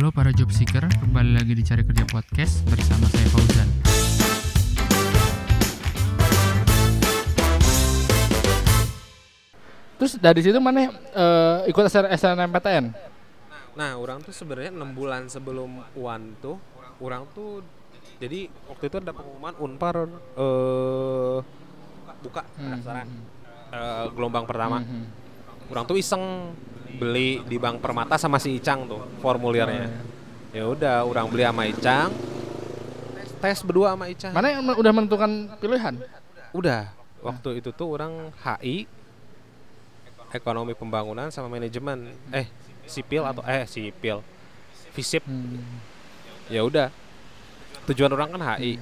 Halo para job seeker, kembali lagi di Cari Kerja Podcast bersama saya Fauzan. Terus dari situ mana eh, ikut SNMPTN? Nah, orang tuh sebenarnya enam bulan sebelum UAN tuh, orang tuh jadi waktu itu ada pengumuman Unpar eh buka pendaftaran eh, gelombang pertama. Mhm. Orang tuh iseng beli di Bank Permata sama si Icang tuh formulirnya. Ya udah, orang beli sama Icang. Tes berdua sama Icang. Mana yang udah menentukan pilihan? Udah. Waktu itu tuh orang HI ekonomi pembangunan sama manajemen eh sipil atau eh sipil visip Hmm. ya udah tujuan orang kan HI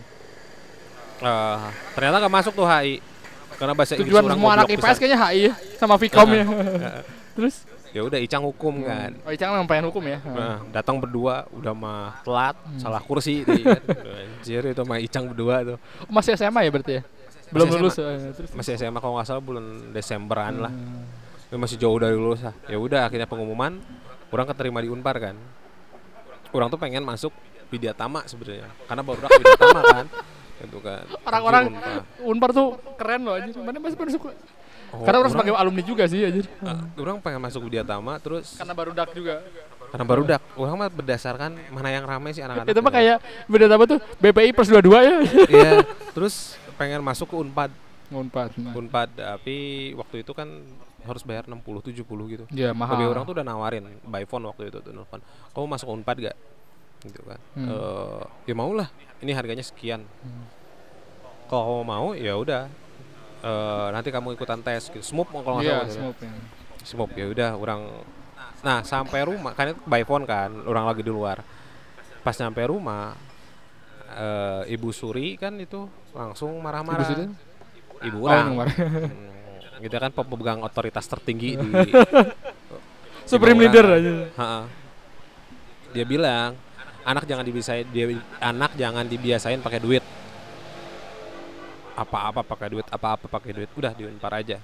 Eh, ternyata gak masuk tuh HI karena bahasa Inggris Tujuan orang semua anak IPS kayaknya HI ya, sama Vkom ya. Terus? Ya udah Icang hukum kan Oh, Icang pengen hukum ya. nah, datang berdua udah mah telat Hmm. salah kursi deh, kan. anjir itu mah Icang berdua tuh Oh, Masih SMA ya berarti ya? Belum Masih lulus. SMA. eh, Terus? masih SMA kalau nggak salah bulan Desemberan lah Hmm. Ini masih jauh dari lulus lah ya udah akhirnya pengumuman orang keterima di Unpar kan orang tuh pengen masuk Widyatama sebenarnya karena baru Widyatama kan gitu kan Orang-orang Unpar. Tuh keren loh anjir. Mana masih masuk? Oh, Karena orang sebagai alumni juga sih anjir. Eh, orang pengen masuk Widyatama terus Karena baru dak juga. karena baru dak orang mah berdasarkan mana yang ramai sih anak-anak Itu mah kayak beda apa tuh BPI plus 22 ya. iya terus pengen masuk ke Unpad Unpad. Unpad tapi waktu itu kan harus bayar 60 70 gitu Iya, mahal. Tapi orang tuh udah nawarin by phone waktu itu tuh nelfon. Kamu masuk Unpad gak? Gitu kan. Hmm. Eh, ya mau lah. Ini harganya sekian. Kalau kamu mau ya udah. Eh, nanti kamu ikutan tes gitu. Smoop kalau nggak Iya, salah. ya. Smoop ya udah orang Nah, sampai rumah kan itu by phone kan, orang lagi di luar. Pas nyampe rumah eh, Ibu Suri kan itu langsung marah-marah. Ibu Suri? Ibu Oh, orang. nomor. Hmm, gitu kan pemegang otoritas tertinggi di Supreme leader aja. Ha-ha. Dia bilang anak jangan dibiasain dia anak jangan dibiasain pakai duit. Apa-apa pakai duit, apa-apa pakai duit. Udah di Unpar aja.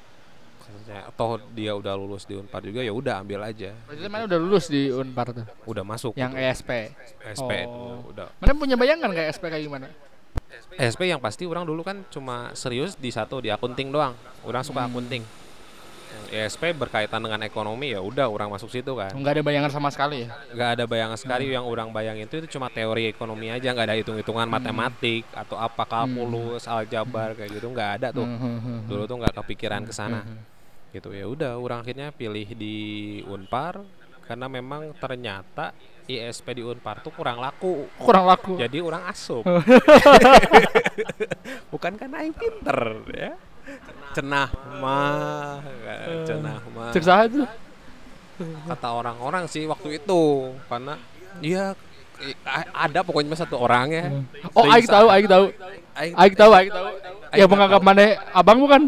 Toh dia udah lulus di Unpar juga ya udah ambil aja. Berarti mana udah lulus di Unpar tuh? Udah masuk. Yang gitu. ESP. SP itu, Oh. udah. Mana punya bayangan kayak ESP kayak gimana? SP yang pasti orang dulu kan cuma serius di satu di akunting doang. Orang suka Hmm. akunting. Yang ESP berkaitan dengan ekonomi ya udah orang masuk situ kan. Enggak ada bayangan sama sekali ya. nggak ada bayangan sekali yang orang bayangin itu itu cuma teori ekonomi aja nggak ada hitung-hitungan matematik atau apa kalkulus aljabar kayak gitu nggak ada tuh. Hmm, hmm, hmm, dulu tuh nggak kepikiran ke sana. Hmm. gitu ya udah orang akhirnya pilih di Unpar karena memang ternyata ISP di Unpar tuh kurang laku. Kurang laku. jadi orang asup. Bukan karena yang pinter ya cenah mah cenah mah Cerita aja. kata orang-orang sih waktu itu karena iya ada pokoknya satu orang ya Oh, Aik tahu, Aik tahu. Aik tahu, Aik tahu. Yang menganggap mana abang bukan?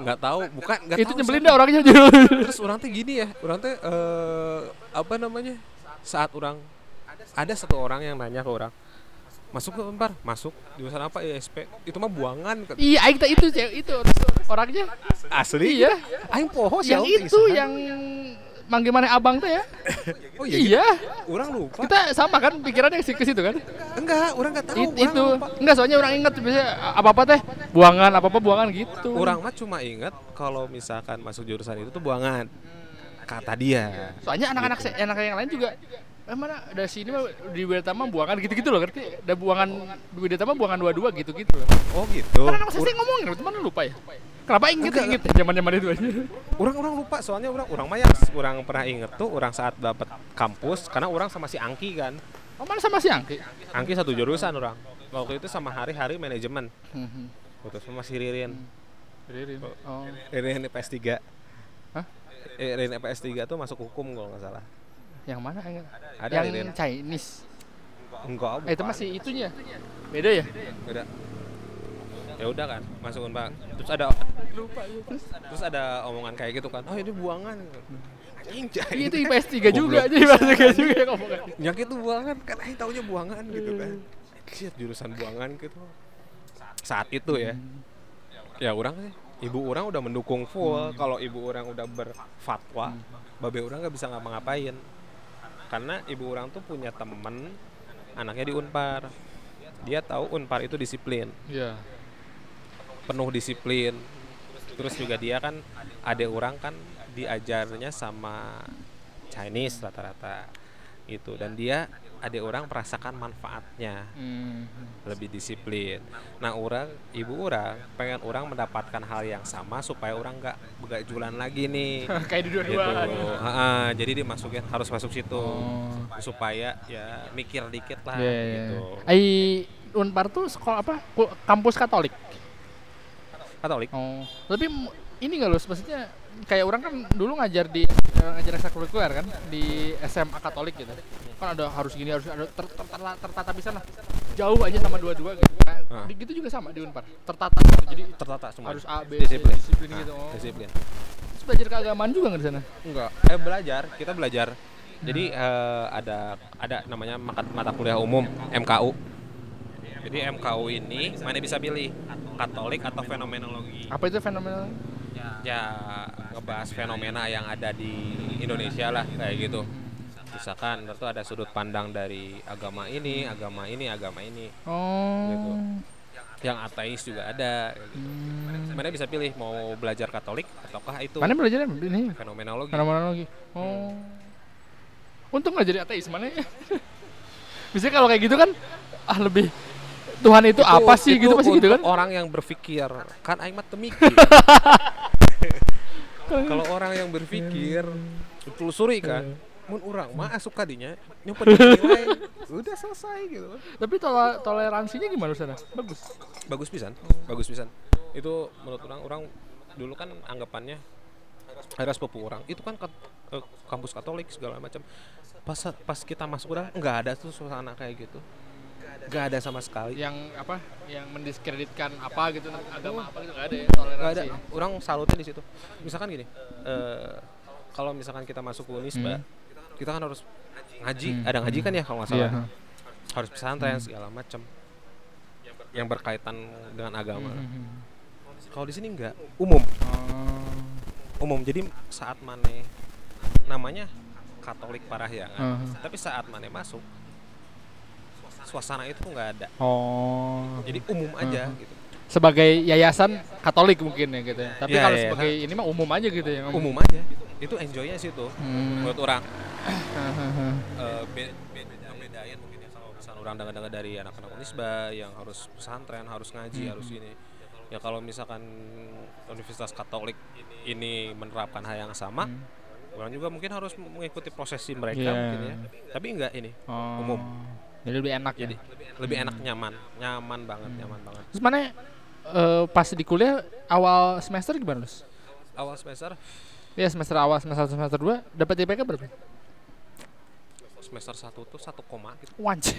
nggak tahu bukan nggak Itu nyebelin dah orangnya terus orang teh gini ya orang teh eh, apa namanya saat orang ada satu orang yang nanya ke orang masuk ke Unpar masuk jurusan apa ISP itu mah buangan kata- Iya, tahu itu cewek itu orangnya. asli Iya. aing poho Yang itu yang manggil mana abang tuh ya? oh iya, Iya. orang lupa Kita sama kan pikirannya ke situ kan? enggak orang nggak tahu It- orang itu lupa. enggak soalnya orang inget biasanya apa-apa teh buangan apa-apa buangan gitu. Orang mah cuma ingat kalau misalkan masuk jurusan itu tuh buangan. Kata dia. Soalnya anak-anak Gitu. anak yang lain juga eh mana dari sini mah di Wiratama buangan gitu-gitu loh ngerti? Ada buangan di Wiratama buangan dua-dua gitu-gitu loh. Oh gitu. Kan anak saya ngomongin, teman lupa ya. Kenapa inget Enggak. inget ya zaman-zaman itu aja. Orang orang lupa soalnya orang orang mah yang orang pernah inget tuh orang saat dapat kampus karena orang sama si Angki kan. Oh, mana sama si Angki? Angki satu jurusan orang. Waktu itu sama hari-hari manajemen. Hmm, Waktu sama si Ririn. Ririn. Oh. Ririn IPS 3. Hah? Eh, Ririn IPS 3 tuh masuk hukum kalau nggak salah. Yang mana inget? Ada yang Ririn. Chinese. Enggak, Eh, itu masih itunya. Beda ya? Beda. Ya udah kan, masuk Unpar. Terus ada Lupa ya. Terus terus ada omongan kayak gitu kan. Oh, ini buangan. Anjing, Iya itu IPS 3 juga aja IPS 3 juga yang ngomongin. nyakit tuh buangan kan aing taunya buangan gitu kan Shit, jurusan buangan gitu saat itu ya ya orang sih ibu orang udah mendukung full kalau ibu orang udah berfatwa babe orang nggak bisa ngapa-ngapain karena ibu orang tuh punya temen anaknya di Unpar. Dia tahu Unpar itu disiplin. Iya. penuh disiplin. Terus juga dia kan ada orang kan diajarnya sama Chinese rata-rata gitu dan dia ada orang merasakan manfaatnya Hmm. lebih disiplin nah orang ibu orang pengen orang mendapatkan hal yang sama supaya orang nggak begajulan lagi nih Kayak di gitu dua-duaan. Ha-ha, jadi dimasukin harus masuk situ Oh. supaya ya mikir dikit lah Iya, iya, gitu iya. Ai Unpar tuh sekolah apa? Kampus Katolik. Katolik Oh. Tapi ini nggak loh, maksudnya kayak orang kan dulu ngajar di eh, ngajar ekstrakurikuler kan di SMA Katolik gitu. Kan ada harus gini harus ada ter, ter- ter- tertata bisa lah. Jauh aja sama dua-dua gitu. Nah, Ah. di- gitu juga sama di Unpar. Tertata gitu. Jadi tertata semua harus A B C, disiplin disiplin Nah, gitu. Oh. disiplin Terus belajar keagamaan juga nggak di sana? enggak eh belajar kita belajar jadi eh, ada ada namanya mata, kuliah umum MKU jadi MKU ini mana bisa pilih Katolik atau fenomenologi Apa itu fenomena? Ya ngebahas fenomena yang ada di Indonesia lah kayak gitu misalkan itu ada sudut pandang dari agama ini agama ini agama ini Oh. Gitu. yang ateis juga ada gitu. Hmm. mana bisa pilih mau belajar Katolik ataukah itu Mana belajarnya ini? fenomenologi Fenomenologi. Oh. Untung nggak jadi ateis mana ya? Biasanya kalau kayak gitu kan ah lebih Tuhan itu, apa sih? Gitu pasti gitu kan? orang yang berpikir kan aing mah teu mikir kalau orang yang berpikir telusuri kan mun urang mah asup kadinya nyumpet nilai udah selesai gitu Tapi tole- toleransinya gimana sana? Bagus. bagus pisan bagus pisan. Itu menurut orang orang dulu kan anggapannya era sepupu orang. Itu kan kat- eh, kampus Katolik segala macam. Pas pas kita masuk udah nggak ada tuh suasana kayak gitu nggak ada sama sekali Yang apa? Yang mendiskreditkan apa gitu agama apa gitu nggak ada ya toleransi. ada ya? orang salutnya di situ misalkan gini eh, kalau misalkan kita masuk ke Unisba kita kan harus ngaji ada ngaji kan ya kalau nggak salah Iya. harus pesantren segala macam yang berkaitan dengan agama Hmm. kalau di sini nggak umum Oh. umum jadi saat mane namanya Katolik Parahyangan Uh-huh. tapi saat mane masuk suasana itu nggak ada Oh. jadi umum aja Uh-huh. gitu sebagai yayasan Katolik mungkin ya gitu ya. Tapi Iya, kalau iya. sebagai ini mah umum aja gitu ya. umum aja itu enjoynya sih tuh Hmm. menurut orang. Eh, be- be- ngebedain mungkin ya kalau misalnya orang dengar-dengar dari anak-anak Unisba yang harus pesantren harus ngaji Hmm. harus ini ya kalau misalkan Universitas Katolik ini menerapkan hal yang sama Hmm. orang juga mungkin harus mengikuti prosesi mereka Iya. mungkin ya tapi enggak ini Oh. Umum. Jadi lebih enak jadi ya. lebih enak nyaman nyaman banget nyaman banget Terus mana eh, pas di kuliah awal semester gimana, Lus? awal semester Ya semester awal semester satu semester 2 dapat IPK berapa? semester satu tuh satu koma gitu Wanci.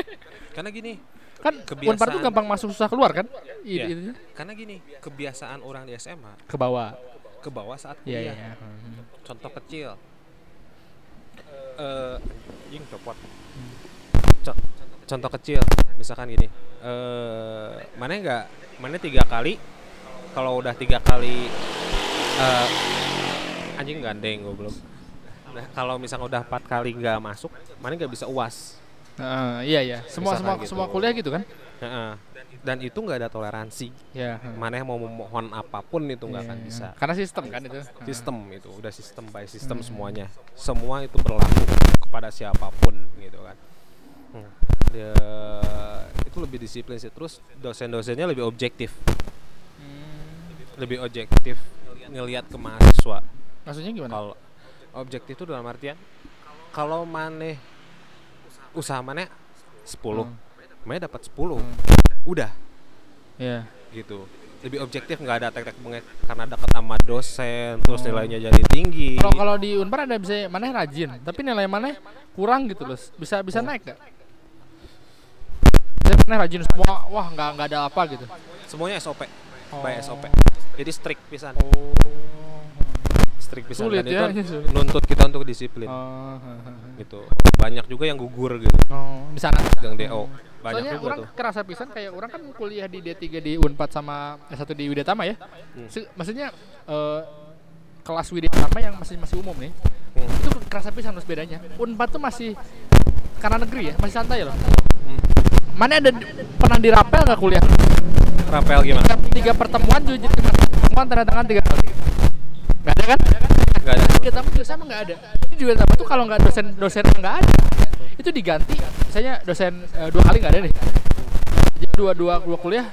karena gini kan Kebiasaan. Unpar tuh gampang masuk susah keluar kan? Iya. itunya. karena gini kebiasaan orang di SMA Ke bawah. ke bawah saat Iya kuliah iya. iya. contoh kecil eh anjing copot Co- contoh kecil misalkan gini eh mana nggak mana tiga kali kalau udah tiga kali eh anjing gandeng gue belum nah, kalau misalkan udah empat kali nggak masuk mana nggak bisa uas Heeh, iya iya. Semua Misalkan semua gitu. semua kuliah gitu kan? Heeh. dan itu nggak ada toleransi Iya. mana mau memohon apa pun itu nggak Iya, akan iya. bisa Karena sistem kan itu. sistem itu udah sistem by sistem semuanya semua itu berlaku kepada siapa pun gitu kan Hmm. Ya, itu lebih disiplin sih terus dosen-dosennya lebih objektif Hmm. lebih objektif ngelihat ke mahasiswa Maksudnya gimana? kalau objektif itu dalam artian kalau maneh usaha maneh 10 Hmm. maneh dapat 10 Hmm. udah Iya. gitu lebih objektif nggak ada tek-tek bengek karena dekat sama dosen terus Oh. nilainya jadi tinggi Kalau kalau di Unpar ada bisa mana rajin, tapi nilai mana kurang gitu loh. Bisa bisa naik gak? Mana rajin semua, wah nggak nggak ada apa gitu. semuanya SOP by Oh. SOP jadi strict pisan Oh. strict pisan Sulit dan ya, itu nuntut kita untuk disiplin Oh, gitu banyak juga yang gugur gitu oh, di sana. gang DO banyak Soalnya juga orang tuh kerasa pisan kayak orang kan kuliah di D3 di Unpad sama S1 di Widya Tama ya. Hmm. Se- maksudnya eh, kelas Widya Tama yang masih masih umum nih. Hmm. itu kerasa pisan mas bedanya unpad tuh masih karena negeri ya masih santai loh Hmm. Mana ada pernah dirapel nggak kuliah? Rapel gimana? tiga, tiga pertemuan jadi mas pertemuan tanda tangan tiga kali nggak ada kan? Gak ada. kita pun juga sama nggak ada. Ini juga sama tuh kalau nggak dosen dosen nggak ada itu diganti. Misalnya dosen eh, dua kali nggak ada nih. Jadi dua dua dua kuliah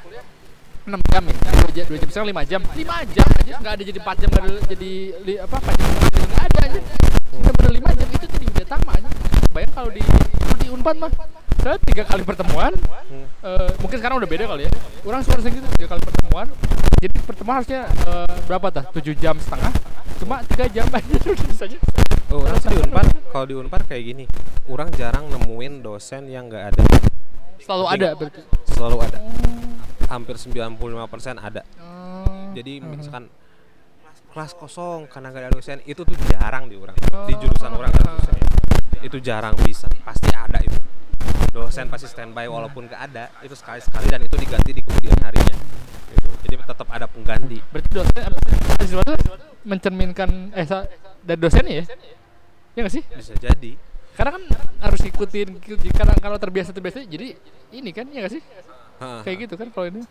enam jam ya. Dua jam dua jam sekarang lima jam. Lima jam aja nggak ada jadi empat jam nggak ada jadi li, apa empat jam nggak ada- aja bener-bener lima jam itu tuh di Bidetama aja bayang kalau di di unpad mah saya tiga kali pertemuan Hmm. eh, mungkin sekarang udah beda kali ya orang suara segitu tiga kali pertemuan jadi pertemuan harusnya eh, berapa tah tujuh jam setengah cuma tiga jam aja udah saja Oh, orang sih di Unpar, kalau di Unpar kayak gini. Orang jarang nemuin dosen yang nggak ada. selalu ada berarti Selalu ada. Hampir 95% ada. Oh. Jadi misalkan kelas kosong karena nggak ada dosen, itu tuh jarang di orang. Di jurusan orang ada dosen. Itu jarang bisa. Pasti ada itu. Dosen pasti standby walaupun nggak ada, itu sekali-sekali dan itu diganti di kemudian harinya. Gitu. Jadi tetap ada pengganti. berarti dosen apa sih? mahasiswa tuh mencerminkan eh dari dosennya ya ya nggak sih Bisa jadi. karena kan harus ikutin karena kalau terbiasa terbiasa jadi ini kan ya nggak sih Ha, kayak gitu kan kalau ini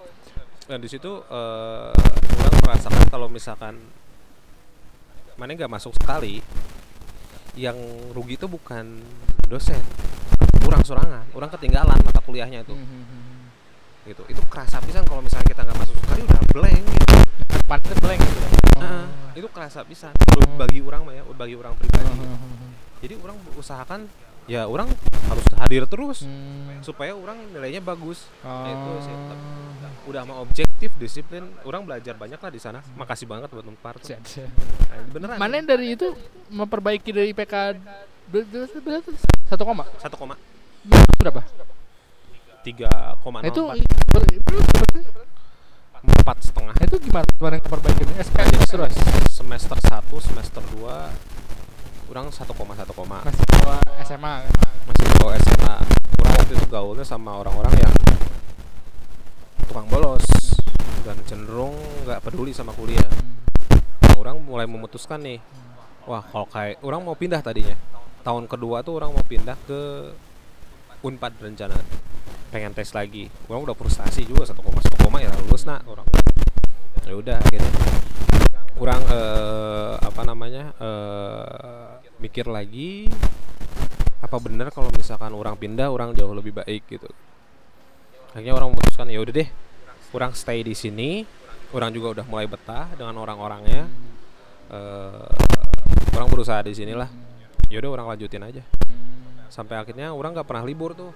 dan di situ eh, orang merasakan kalau misalkan mana nggak masuk sekali yang rugi itu bukan dosen kurang sorangan orang ketinggalan mata kuliahnya itu. Gitu. Itu kerasa pisan kalau misalnya kita nggak masuk sekali udah blank gitu. Partner blank gitu Nah, itu kerasa pisan. Kalau bagi orang mah ya bagi orang pribadi. Jadi orang usahakan ya orang harus hadir terus Hmm. supaya orang nilainya bagus. Nah, itu sih. Oh. tetap udah mau objektif disiplin orang belajar banyak lah di sana. Makasih banget buat Unpar. Nah, beneran. Mana yang dari itu memperbaiki dari IPK ber- berapa? satu koma satu koma berapa? tiga koma Nah, itu ber- empat setengah nah, itu gimana? Gimana? SK jadi terus semester satu semester dua kurang satu koma satu koma masih bawa SMA kan? masih di bawah SMA kurang waktu itu gaulnya sama orang-orang yang tukang bolos dan cenderung nggak peduli sama kuliah Nah, orang mulai memutuskan nih wah kalau kayak orang mau pindah tadinya tahun kedua tuh orang mau pindah ke unpad rencana pengen tes lagi. Orang udah frustasi juga satu koma satu koma ya lulus nak orang ya udah akhirnya kurang eh, apa namanya eh, mikir lagi apa bener kalau misalkan orang pindah orang jauh lebih baik gitu. Akhirnya orang memutuskan ya udah deh orang stay di sini. Orang juga udah mulai betah dengan orang-orangnya. Eh orang berusaha di sinilah ya udah orang lanjutin aja. Sampai akhirnya orang nggak pernah libur tuh.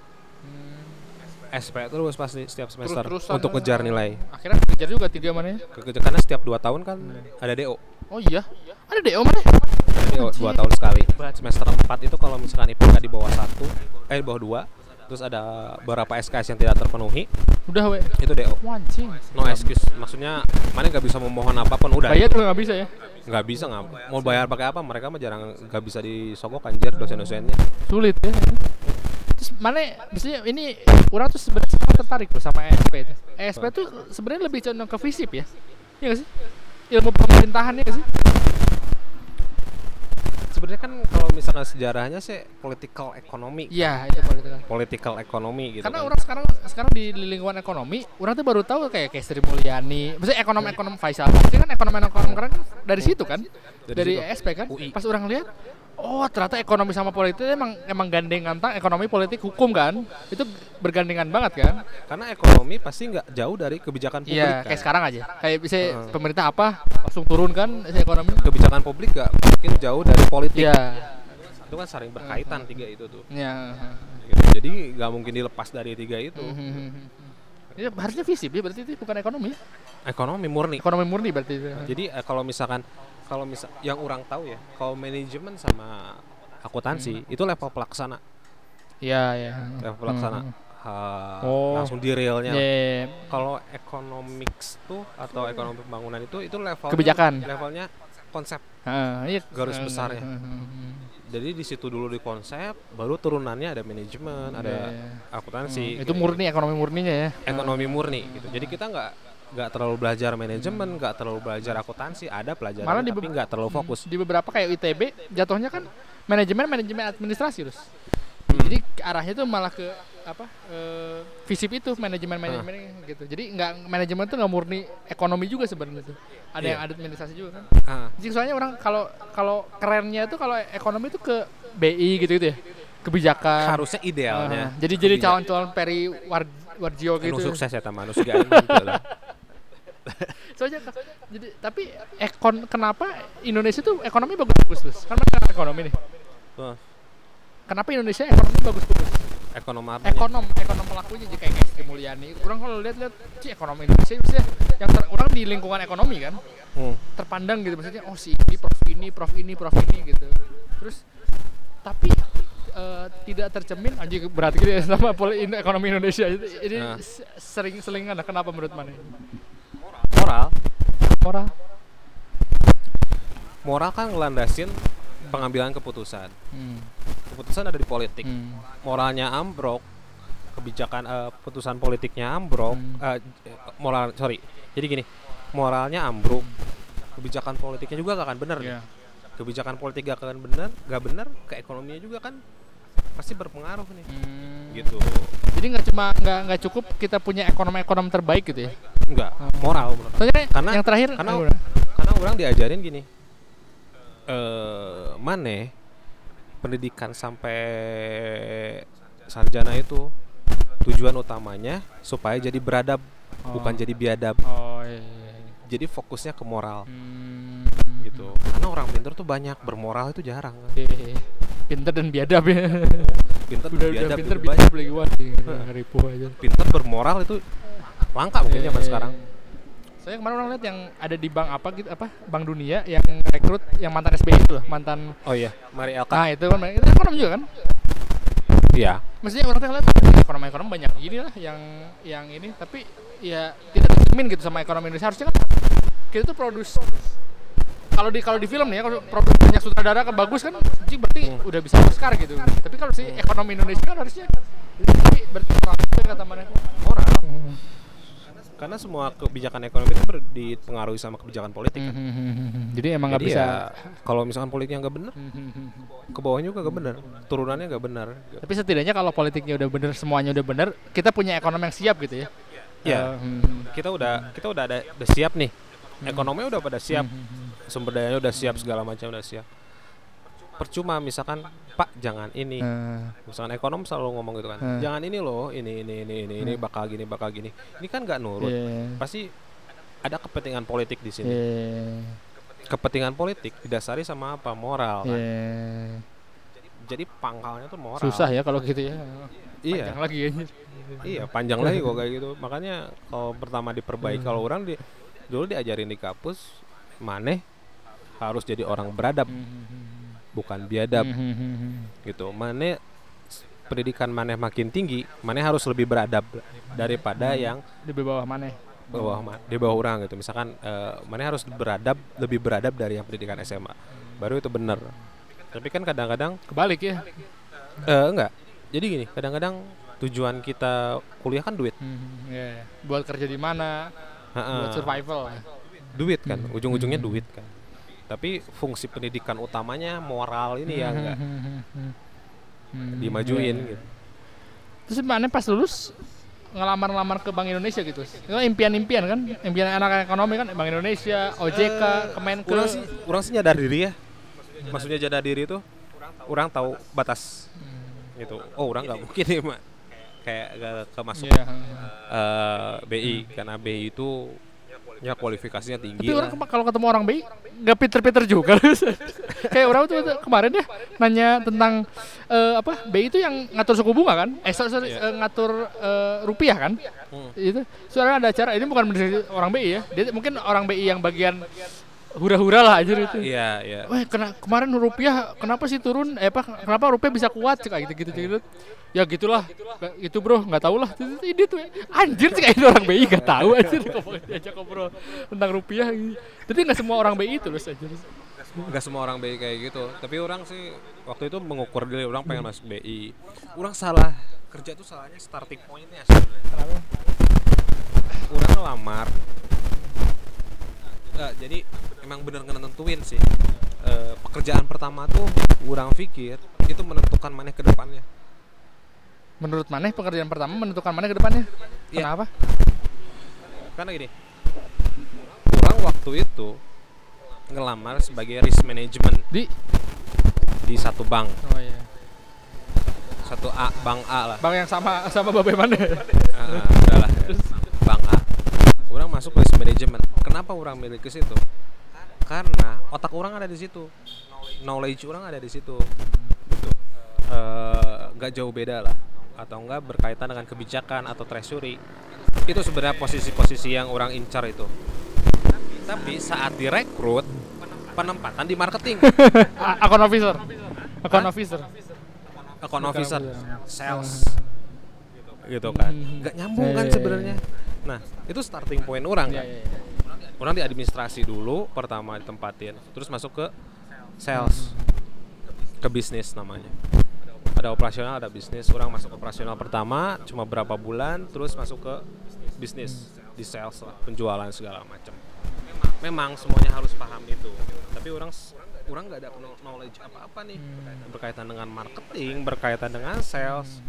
SP terus pasti setiap semester Terus-terusan. untuk ngejar nilai. Akhirnya kejar juga tiga mana ya? Ke- karena setiap dua tahun kan ada DO oh iya? Ada DO mana? Ada DO dua tahun sekali. Semester 4 itu kalau misalkan IPK di bawah satu eh di bawah dua terus ada beberapa SKS yang tidak terpenuhi udah we. itu DO wancing no excuse. Maksudnya mana nggak bisa memohon apa pun udah bayar tuh nggak bisa ya nggak bisa nggak mau bayar. Pakai apa? Mereka mah jarang nggak bisa disogok anjir dosen-dosennya. Sulit ya. Terus mana biasanya ini orang tuh sebenarnya tertarik loh sama ESP itu. ESP tuh sebenarnya lebih condong ke FISIP ya. Iya sih? Ilmu pemerintahan ya gak sih sebenarnya kan kalau misalkan sejarahnya sih political economy iya itu politik political economy gitu karena kan. orang sekarang sekarang di lingkungan ekonomi orang tuh baru tahu kayak kayak Sri Mulyani maksudnya ekonom ekonom Faisal Basri kan ekonom ekonom keren kan dari situ kan dari, situ. ESP kan UI. pas orang lihat oh ternyata ekonomi sama politik emang emang gandengan tang ekonomi politik hukum kan itu bergandengan banget kan karena ekonomi pasti nggak jauh dari kebijakan publik Iya, kan. kayak sekarang aja. Kayak bisa Heeh. pemerintah apa langsung turun kan ekonomi. kebijakan publik nggak mungkin jauh dari politik Iya. itu kan saling berkaitan tiga itu tuh Iya. Gitu. jadi nggak mungkin dilepas dari tiga itu Ya, harusnya visip ya berarti itu bukan ekonomi. ekonomi murni Ekonomi murni berarti itu. jadi eh, kalau misalkan kalau misal yang orang tahu ya kalau manajemen sama akuntansi itu level pelaksana Iya, iya. level pelaksana Hmm. Ha, Oh. langsung di realnya Iya, iya, iya. kalau economics tuh atau ekonomi pembangunan itu itu level Kebijakan. levelnya konsep Heeh, iya. Garis besarnya. Heeh. jadi di situ dulu di konsep baru turunannya ada manajemen ada Iya, iya. akuntansi Hmm, itu gitu. murni ekonomi murninya ya. ekonomi murni gitu jadi kita nggak nggak terlalu belajar manajemen nggak terlalu belajar akuntansi ada pelajaran Malah di tapi nggak terlalu fokus di beberapa kayak ITB jatuhnya kan manajemen manajemen administrasi terus Hmm. jadi arahnya tuh malah ke apa eh, visip itu manajemen manajemen gitu. Jadi nggak manajemen tuh nggak murni ekonomi juga sebenarnya tuh. Ada Iya. yang ada administrasi juga kan. Ah, jadi soalnya orang kalau kalau kerennya itu kalau ekonomi itu ke BI gitu gitu ya. Kebijakan. Harusnya idealnya. Ah, jadi jadi calon-calon Peri War, Warjio Anu gitu. sukses ya taman. Gitu lah soalnya jadi tapi ekon kenapa Indonesia tuh ekonomi bagus-bagus terus kan mereka ekonomi nih. Tuh, kenapa Indonesia ekonomi bagus-bagus ekonom apa ekonom ekonom pelakunya jadi kayak kayak Sri Mulyani. Orang kalau lihat-lihat sih ekonomi Indonesia maksudnya yang ter- orang di lingkungan ekonomi kan hmm. terpandang gitu. Maksudnya oh si ini prof ini prof ini prof ini gitu. Terus tapi eh, tidak tercermin aja berat gitu ya sama ekonomi Indonesia. Ini, Nah. sering selingan kenapa menurut mana moral. Moral? Moral kan ngelandasin pengambilan keputusan hmm. keputusan ada di politik Hmm. moralnya ambruk kebijakan eh, putusan politiknya ambruk Hmm. eh, moral sorry jadi gini moralnya ambruk kebijakan politiknya juga gak akan benar Iya. kebijakan politik gak akan benar gak benar ke ekonominya juga kan pasti berpengaruh nih Hmm. gitu Jadi nggak cuma nggak nggak cukup kita punya ekonom-ekonom terbaik gitu ya. enggak moral Soalnya Karena- yang terakhir karena karena orang diajarin gini eh mana pendidikan sampai sarjana itu tujuan utamanya supaya jadi beradab bukan Oh. jadi biadab Oh iya. iya, iya. jadi fokusnya ke moral Hmm. gitu karena orang pintar tuh banyak bermoral itu jarang kan. Oke. Pinter dan biadab ya. pintar udah udah biadab banyak biadab lagi wah aja. pintar bermoral itu langka mungkin Iya, zaman iya, sekarang iya. Saya kemarin orang lihat yang ada di bank apa gitu apa Bank Dunia yang rekrut yang mantan SBY itu loh, mantan oh iya mari Elka. Nah, itu kan itu ekonom juga kan? iya. Maksudnya orang tuh ngeliat ekonomi-ekonomi banyak gini lah yang yang ini. Tapi ya tidak tercermin gitu sama ekonomi Indonesia. Harusnya kan kita tuh produs kalau di kalau di film nih ya kalau produk banyak sutradara kan bagus kan berarti udah bisa Oscar gitu. Tapi kalau si ekonomi Indonesia kan harusnya jadi berperan kata mana moral karena semua kebijakan ekonomi itu ber- dipengaruhi sama kebijakan politik kan. jadi emang nggak bisa ya, kalau misalkan politiknya nggak benar, ke bawahnya juga nggak benar, turunannya nggak benar. tapi setidaknya kalau politiknya udah bener semuanya udah bener kita punya ekonomi yang siap gitu ya Iya. Hmm. Kita udah kita udah ada udah siap nih. Ekonominya udah pada siap, Hmm. sumber dayanya udah siap, segala macam udah siap. Percuma misalkan Pak jangan ini. Eh, Misalkan ekonom selalu ngomong gitu kan. Hmm. Jangan ini loh, ini ini ini ini ini bakal gini bakal gini. Ini kan nggak nurut. iya. Pasti ada kepentingan politik di sini. Iya. Kepentingan politik didasari sama apa? Moral kan. Iya. Jadi pangkalnya tuh moral. Susah ya kalau gitu ya. Iya. Panjang lagi ya. Iya, panjang lagi kok kayak gitu. Makanya kalau pertama diperbaiki Hmm. kalau orang di dulu diajarin di kampus maneh harus jadi orang beradab, bukan biadab gitu. Maneh s- pendidikan maneh makin tinggi, maneh harus lebih beradab daripada Hmm. yang Di bawah mana? bawah ma- di bawah orang gitu. Misalkan eh, maneh harus beradab lebih beradab dari yang pendidikan SMA. Baru itu benar. Tapi kan kadang-kadang Kebalik ya. eh, enggak. Jadi gini, kadang-kadang tujuan kita kuliah kan duit. Iya. Buat kerja di mana? Buat survival. duit kan Hmm. ujung-ujungnya duit kan tapi fungsi pendidikan utamanya moral ini ya enggak Hmm, dimajuin iya. gitu. Terus mana pas lulus ngelamar-ngelamar ke Bank Indonesia gitu. Itu impian-impian kan, impian anak ekonomi kan? Bank Indonesia, OJK, Kemenkeu. orang sih orang sih nyadar diri ya. Maksudnya nyadar diri itu orang tahu batas. Gitu. Oh orang nggak mungkin nih mak. Kayak gak ke masuk Iya. eh, BI karena BI itu ya kualifikasinya tinggi Tapi orang kalau ketemu orang BI nggak pinter-pinter juga. Kayak orang tuh kemarin ya nanya tentang eh, apa BI itu yang ngatur suku bunga kan? Eh sorry, sorry, eh, ngatur eh, rupiah kan? Hmm. Itu soalnya ada acara ini bukan orang BI ya. Dia mungkin orang BI yang bagian hura-hura lah aja itu. iya iya Wah, kena, kemarin rupiah kenapa sih turun? Eh apa kenapa rupiah bisa kuat cek gitu gitu gitu. Ya gitulah. Itu bro, nggak tahu lah. Itu- itu- Ini tuh anjir sih kayak itu orang BI nggak tahu anjir diajak ngobrol tentang rupiah. Jadi nggak semua orang BI itu loh anjir. nggak semua orang BI kayak gitu tapi orang sih waktu itu mengukur diri orang pengen masuk BI orang salah kerja tuh salahnya starting pointnya sebenarnya Kenapa? orang ngelamar Eh, jadi emang bener nentuin sih Eh, pekerjaan pertama tuh orang pikir itu menentukan mana ke depannya Menurut Maneh pekerjaan pertama menentukan mana ke depannya? Iya. Kenapa? karena gini orang waktu itu ngelamar sebagai risk management Di di satu bank Oh iya. satu A bank A lah Bang yang sama sama Babe Maneh. Ah, udahlah bank A orang masuk risk management kenapa orang milih ke situ? Karena otak orang ada di situ. Knowledge orang ada di situ. Gitu. Eh, nggak jauh beda lah. Atau enggak berkaitan dengan kebijakan atau treasury. Itu sebenarnya posisi-posisi yang orang incar itu. Tapi saat direkrut penempatan di marketing. Account officer. Account officer. account officer. Sales gitu kan. Hmm. nggak nyambung kan Iya, iya, sebenarnya. nah itu starting point orang Iya kan. Iya. iya. orang di administrasi dulu pertama ditempatin terus masuk ke sales. Ke bisnis namanya. Ada operasional ada bisnis. Orang masuk operasional pertama cuma berapa bulan terus masuk ke bisnis. Di sales lah penjualan segala macam. Memang semuanya harus paham itu. Tapi orang orang nggak ada kno- knowledge apa-apa nih. Berkaitan dengan marketing berkaitan dengan sales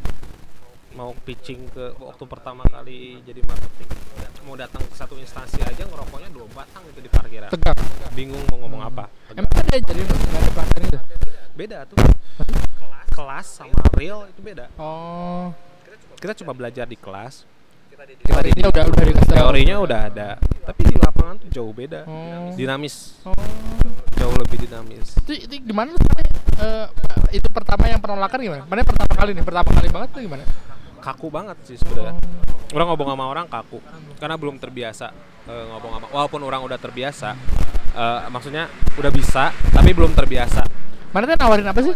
mau pitching ke waktu pertama kali jadi marketing mau datang ke satu instansi aja ngerokoknya dua batang itu di parkiran Tegak. bingung mau ngomong apa Emang ada jadi nggak ada pelajaran itu? beda tuh kelas sama real itu beda Oh. kita cuma belajar di kelas Teorinya udah udah dikasih tahu. teorinya udah ada tapi di lapangan tuh jauh beda Oh. dinamis Oh. jauh lebih dinamis Itu, itu gimana lu Maneh, eh, itu pertama yang penolakan gimana? Mana pertama kali nih? Pertama kali banget tuh gimana? kaku banget sih sebenarnya orang ngomong sama orang kaku karena belum terbiasa eh, ngomong sama walaupun orang udah terbiasa eh, maksudnya udah bisa tapi belum terbiasa Mana tuh nawarin apa sih?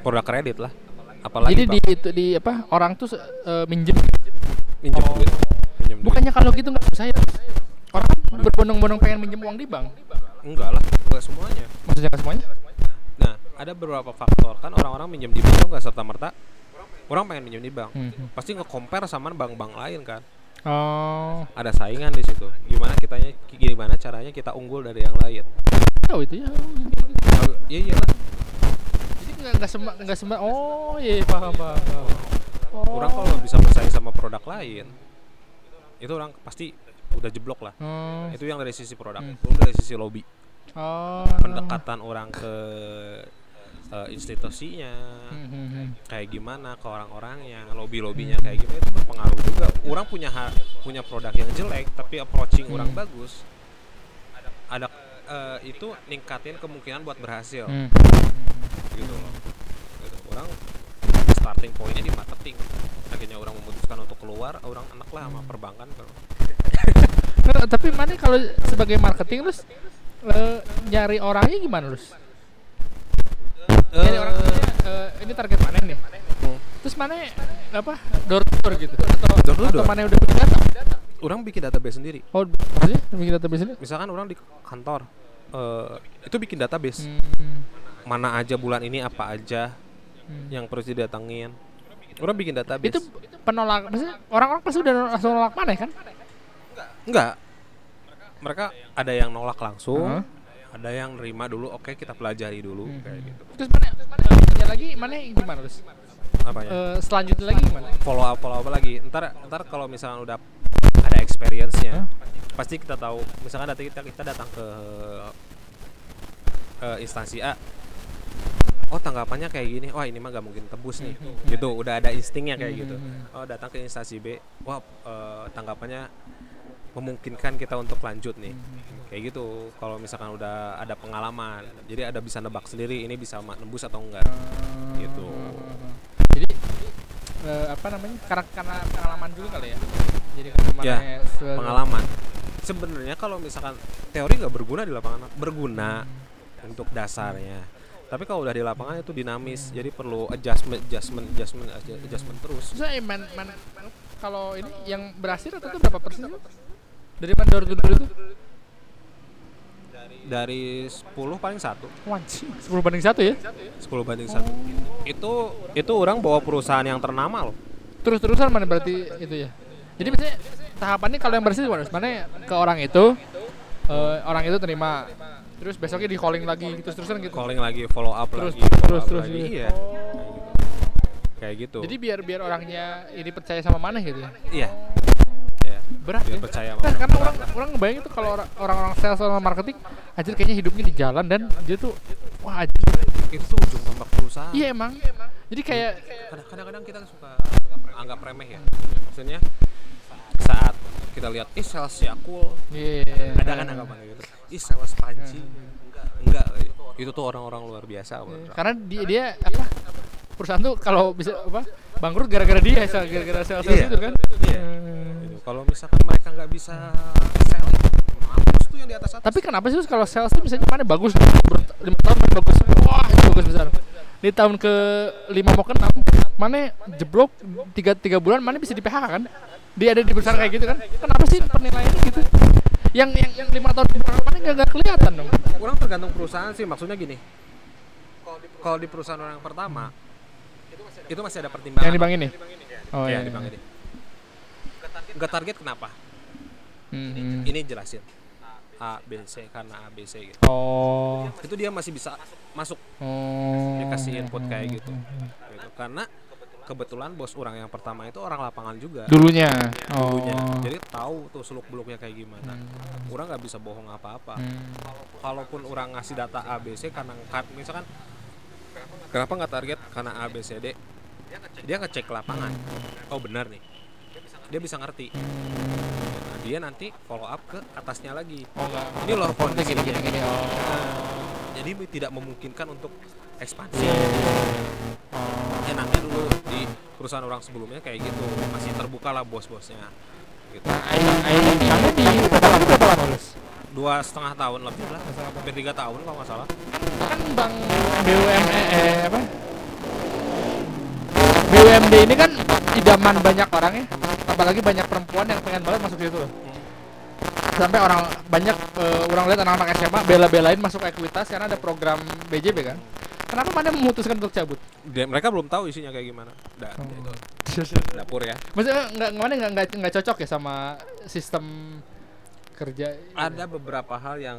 produk kredit lah apalagi Jadi di itu di apa? Orang tuh eh, minjem. minjem duit minjem duit Bukannya kalau gitu nggak bisa ya? Orang berbondong-bondong pengen minjem uang di bank. enggak lah enggak semuanya Maksudnya nggak semuanya? Ada beberapa faktor kan orang-orang minjem di bank nggak serta merta orang pengen minjem di bank Hmm. pasti nge-compare sama bank-bank lain kan Oh. ada saingan di situ gimana kitanya gimana caranya kita unggul dari yang lain Tahu itu ya. Oh, iya iyalah Jadi nggak nggak semua nggak semua. Oh iya paham paham. paham. Oh. orang kalau bisa bersaing sama produk lain itu orang pasti udah jeblok lah Oh. itu yang dari sisi produk Hmm. belum dari sisi lobby Oh. pendekatan orang ke eh, institusinya. Hmm, hmm, hmm. kayak gimana ke orang-orangnya lobby lobbynya kayak gimana itu berpengaruh juga. Orang punya ha- punya produk yang jelek tapi approaching orang bagus ada eh, itu ningkatin kemungkinan buat berhasil. Hmm. gitu loh. Gitu. orang starting pointnya di marketing akhirnya orang memutuskan untuk keluar orang enak lah sama perbankan kalau tapi mana kalau sebagai marketing terus eh, nyari orangnya gimana terus? Nyari orang maksudnya, eh, ini target mana nih? Hmm. Terus mana apa door to door gitu? Atau, Door to atau door. mana udah punya data? orang bikin database sendiri Oh, maksudnya bikin database ini? misalkan orang di kantor eh, itu bikin database Hmm. mana aja bulan ini apa aja Hmm. yang perlu didatengin orang bikin database Itu penolak, maksudnya orang-orang pasti udah langsung nolak mana kan? enggak mereka ada yang nolak langsung Heeh. Ada yang nerima dulu oke kita pelajari dulu Hmm. kayak gitu. Terus mana? ininya lagi mana gimana terus? apanya Eh, selanjutnya lagi gimana? follow up follow up lagi. Ntar ntar kalau misalkan udah ada experience-nya Hah? pasti kita tahu. Misalkan nanti kita kita datang ke eh, instansi A. Oh tanggapannya kayak gini. Wah ini mah gak mungkin tebus nih. Gitu udah ada instingnya kayak gitu. oh datang ke instansi B. Wah eh, tanggapannya memungkinkan kita untuk lanjut nih. Kayak gitu kalau misalkan udah ada pengalaman. Jadi ada bisa nebak sendiri ini bisa nembus atau enggak. Gitu. Jadi eh, apa namanya? Karena karena pengalaman juga kali ya. Jadi Ya, pengalaman. Sebenarnya kalau misalkan teori nggak berguna di lapangan berguna untuk dasarnya. Tapi kalau udah di lapangan itu dinamis jadi perlu adjustment adjustment adjustment adju- adjustment terus. Terus eh, man, man, kalau ini yang berhasil itu berapa persen? Dari mana door to door itu? dari 10 paling satu Wajib. 10 banding satu ya? 10 banding satu itu itu orang bawa perusahaan yang ternama loh Terus-terusan mana berarti itu ya? Jadi misalnya tahapannya kalau yang bersih? Sebenarnya ke orang itu eh, orang itu terima terus besoknya di calling lagi terus terusan gitu. calling lagi follow up Terus, lagi follow terus, up terus lagi. gitu. iya kayak gitu Jadi biar biar orangnya ini percaya sama mana gitu ya. Iya. Berat ya. percaya Nah, karena orang. orang ngebayangin tuh kalau orang- orang-orang sales sama marketing anjir kayaknya hidupnya di jalan dan dia tuh wah anjir. itu tuh ujung tombak perusahaan. Iya emang. Jadi kayak Kadang- kadang-kadang kita suka anggap remeh ya. Maksudnya saat kita lihat ih sales Yakult iya. ada kan anggapan gitu. Ih sales panci. Enggak enggak. Itu tuh orang-orang luar biasa aku. Karena dia dia apa perusahaan tuh kalau bisa apa bangkrut gara-gara dia gara-gara sales sales Iya. itu kan. Iya. Hmm. Gitu. kalau misalkan mereka nggak bisa selling mampus tuh yang di atas atas Tapi kenapa sih kalau sales tuh misalnya mana bagus lima tahun main bagus wah itu bagus besar di tahun ke lima mau ke enam mana jeblok tiga tiga bulan mana bisa di PHK kan dia ada di perusahaan kayak gitu kan kenapa sih penilaiannya gitu yang yang, yang lima tahun ke belakang mana nggak kelihatan dong orang tergantung perusahaan sih maksudnya gini kalau di perusahaan orang pertama itu masih ada pertimbangan yang di bank ini? Oh Iya, iya di bank ini. Nggak target kenapa? Hmm. ini jelasin. A B C karena A B C gitu. Oh. Itu dia masih bisa masuk. Oh. Dikasih input kayak gitu. gitu. Karena kebetulan bos orang yang pertama itu orang lapangan juga. Dulunya? Oh. Dulunya jadi tahu tuh seluk beluknya kayak gimana. Orang nggak bisa bohong apa-apa. Hmm. kalaupun orang ngasih data A B C karena misalkan kenapa nggak target karena A B C D dia ngecek. Lapangan. Oh benar nih. Dia bisa ngerti. Nah, dia nanti follow up ke atasnya lagi. Oh enggak. Ini loh Performanya gini gini gini. Oh. Jadi tidak memungkinkan untuk ekspansi. Iya. ya nanti dulu di perusahaan orang sebelumnya kayak gitu. Masih terbuka lah bos-bosnya. Gitu. Nah dua setengah tahun lebih lah. Hampir tiga tahun kalau nggak salah. Kan bank BUMN eh apa BUMD ini kan idaman banyak orang ya. Apalagi banyak perempuan yang pengen banget masuk situ. Loh sampai orang banyak eh, orang lihat anak-anak SMA bela-belain masuk ekuitas karena ada program BJB kan. Kenapa mana memutuskan untuk cabut? Dia- mereka belum tahu isinya kayak gimana. Dan Oh. itu dapur ya. Maksudnya nggak mana nggak nggak nggak cocok ya sama sistem kerja ada beberapa hal yang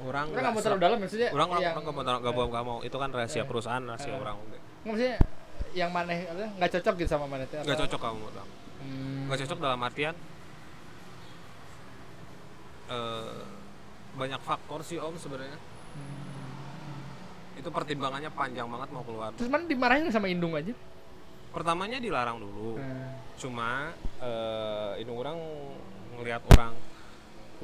orang nggak mau terlalu dalam maksudnya orang orang nggak mau nggak mau nggak mau. Itu kan rahasia perusahaan rahasia Eh. orang. Nggak, maksudnya yang mana nggak cocok gitu sama mana nggak cocok kamu Hmm. nggak cocok dalam artian eh, banyak faktor sih om sebenarnya. Itu pertimbangannya panjang banget mau keluar. Terus mana dimarahin sama Indung aja? Pertamanya dilarang dulu. Hmm. cuma eh ini orang ngelihat orang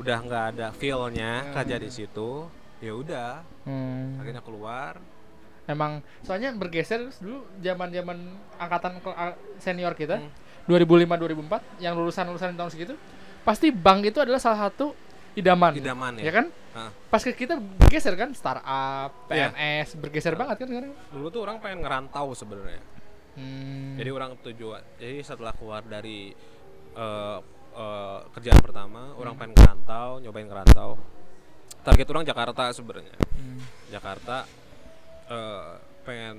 udah nggak ada feelnya kerja di situ ya udah. Hmm. akhirnya keluar Emang soalnya bergeser dulu zaman-zaman angkatan senior kita Hmm. 2005 2004 yang lulusan-lulusan tahun segitu pasti bank itu adalah salah satu idaman. idaman Ya ya, kan? Hah. Pas ke kita bergeser kan startup, Iya. PNS, bergeser banget kan sekarang. dulu tuh orang pengen ngerantau sebenarnya Hmm. jadi orang tujuan jadi setelah keluar dari eh, eh, kerjaan pertama orang pengen ngerantau nyobain ngerantau target orang Jakarta sebenarnya Hmm. Jakarta eh, pengen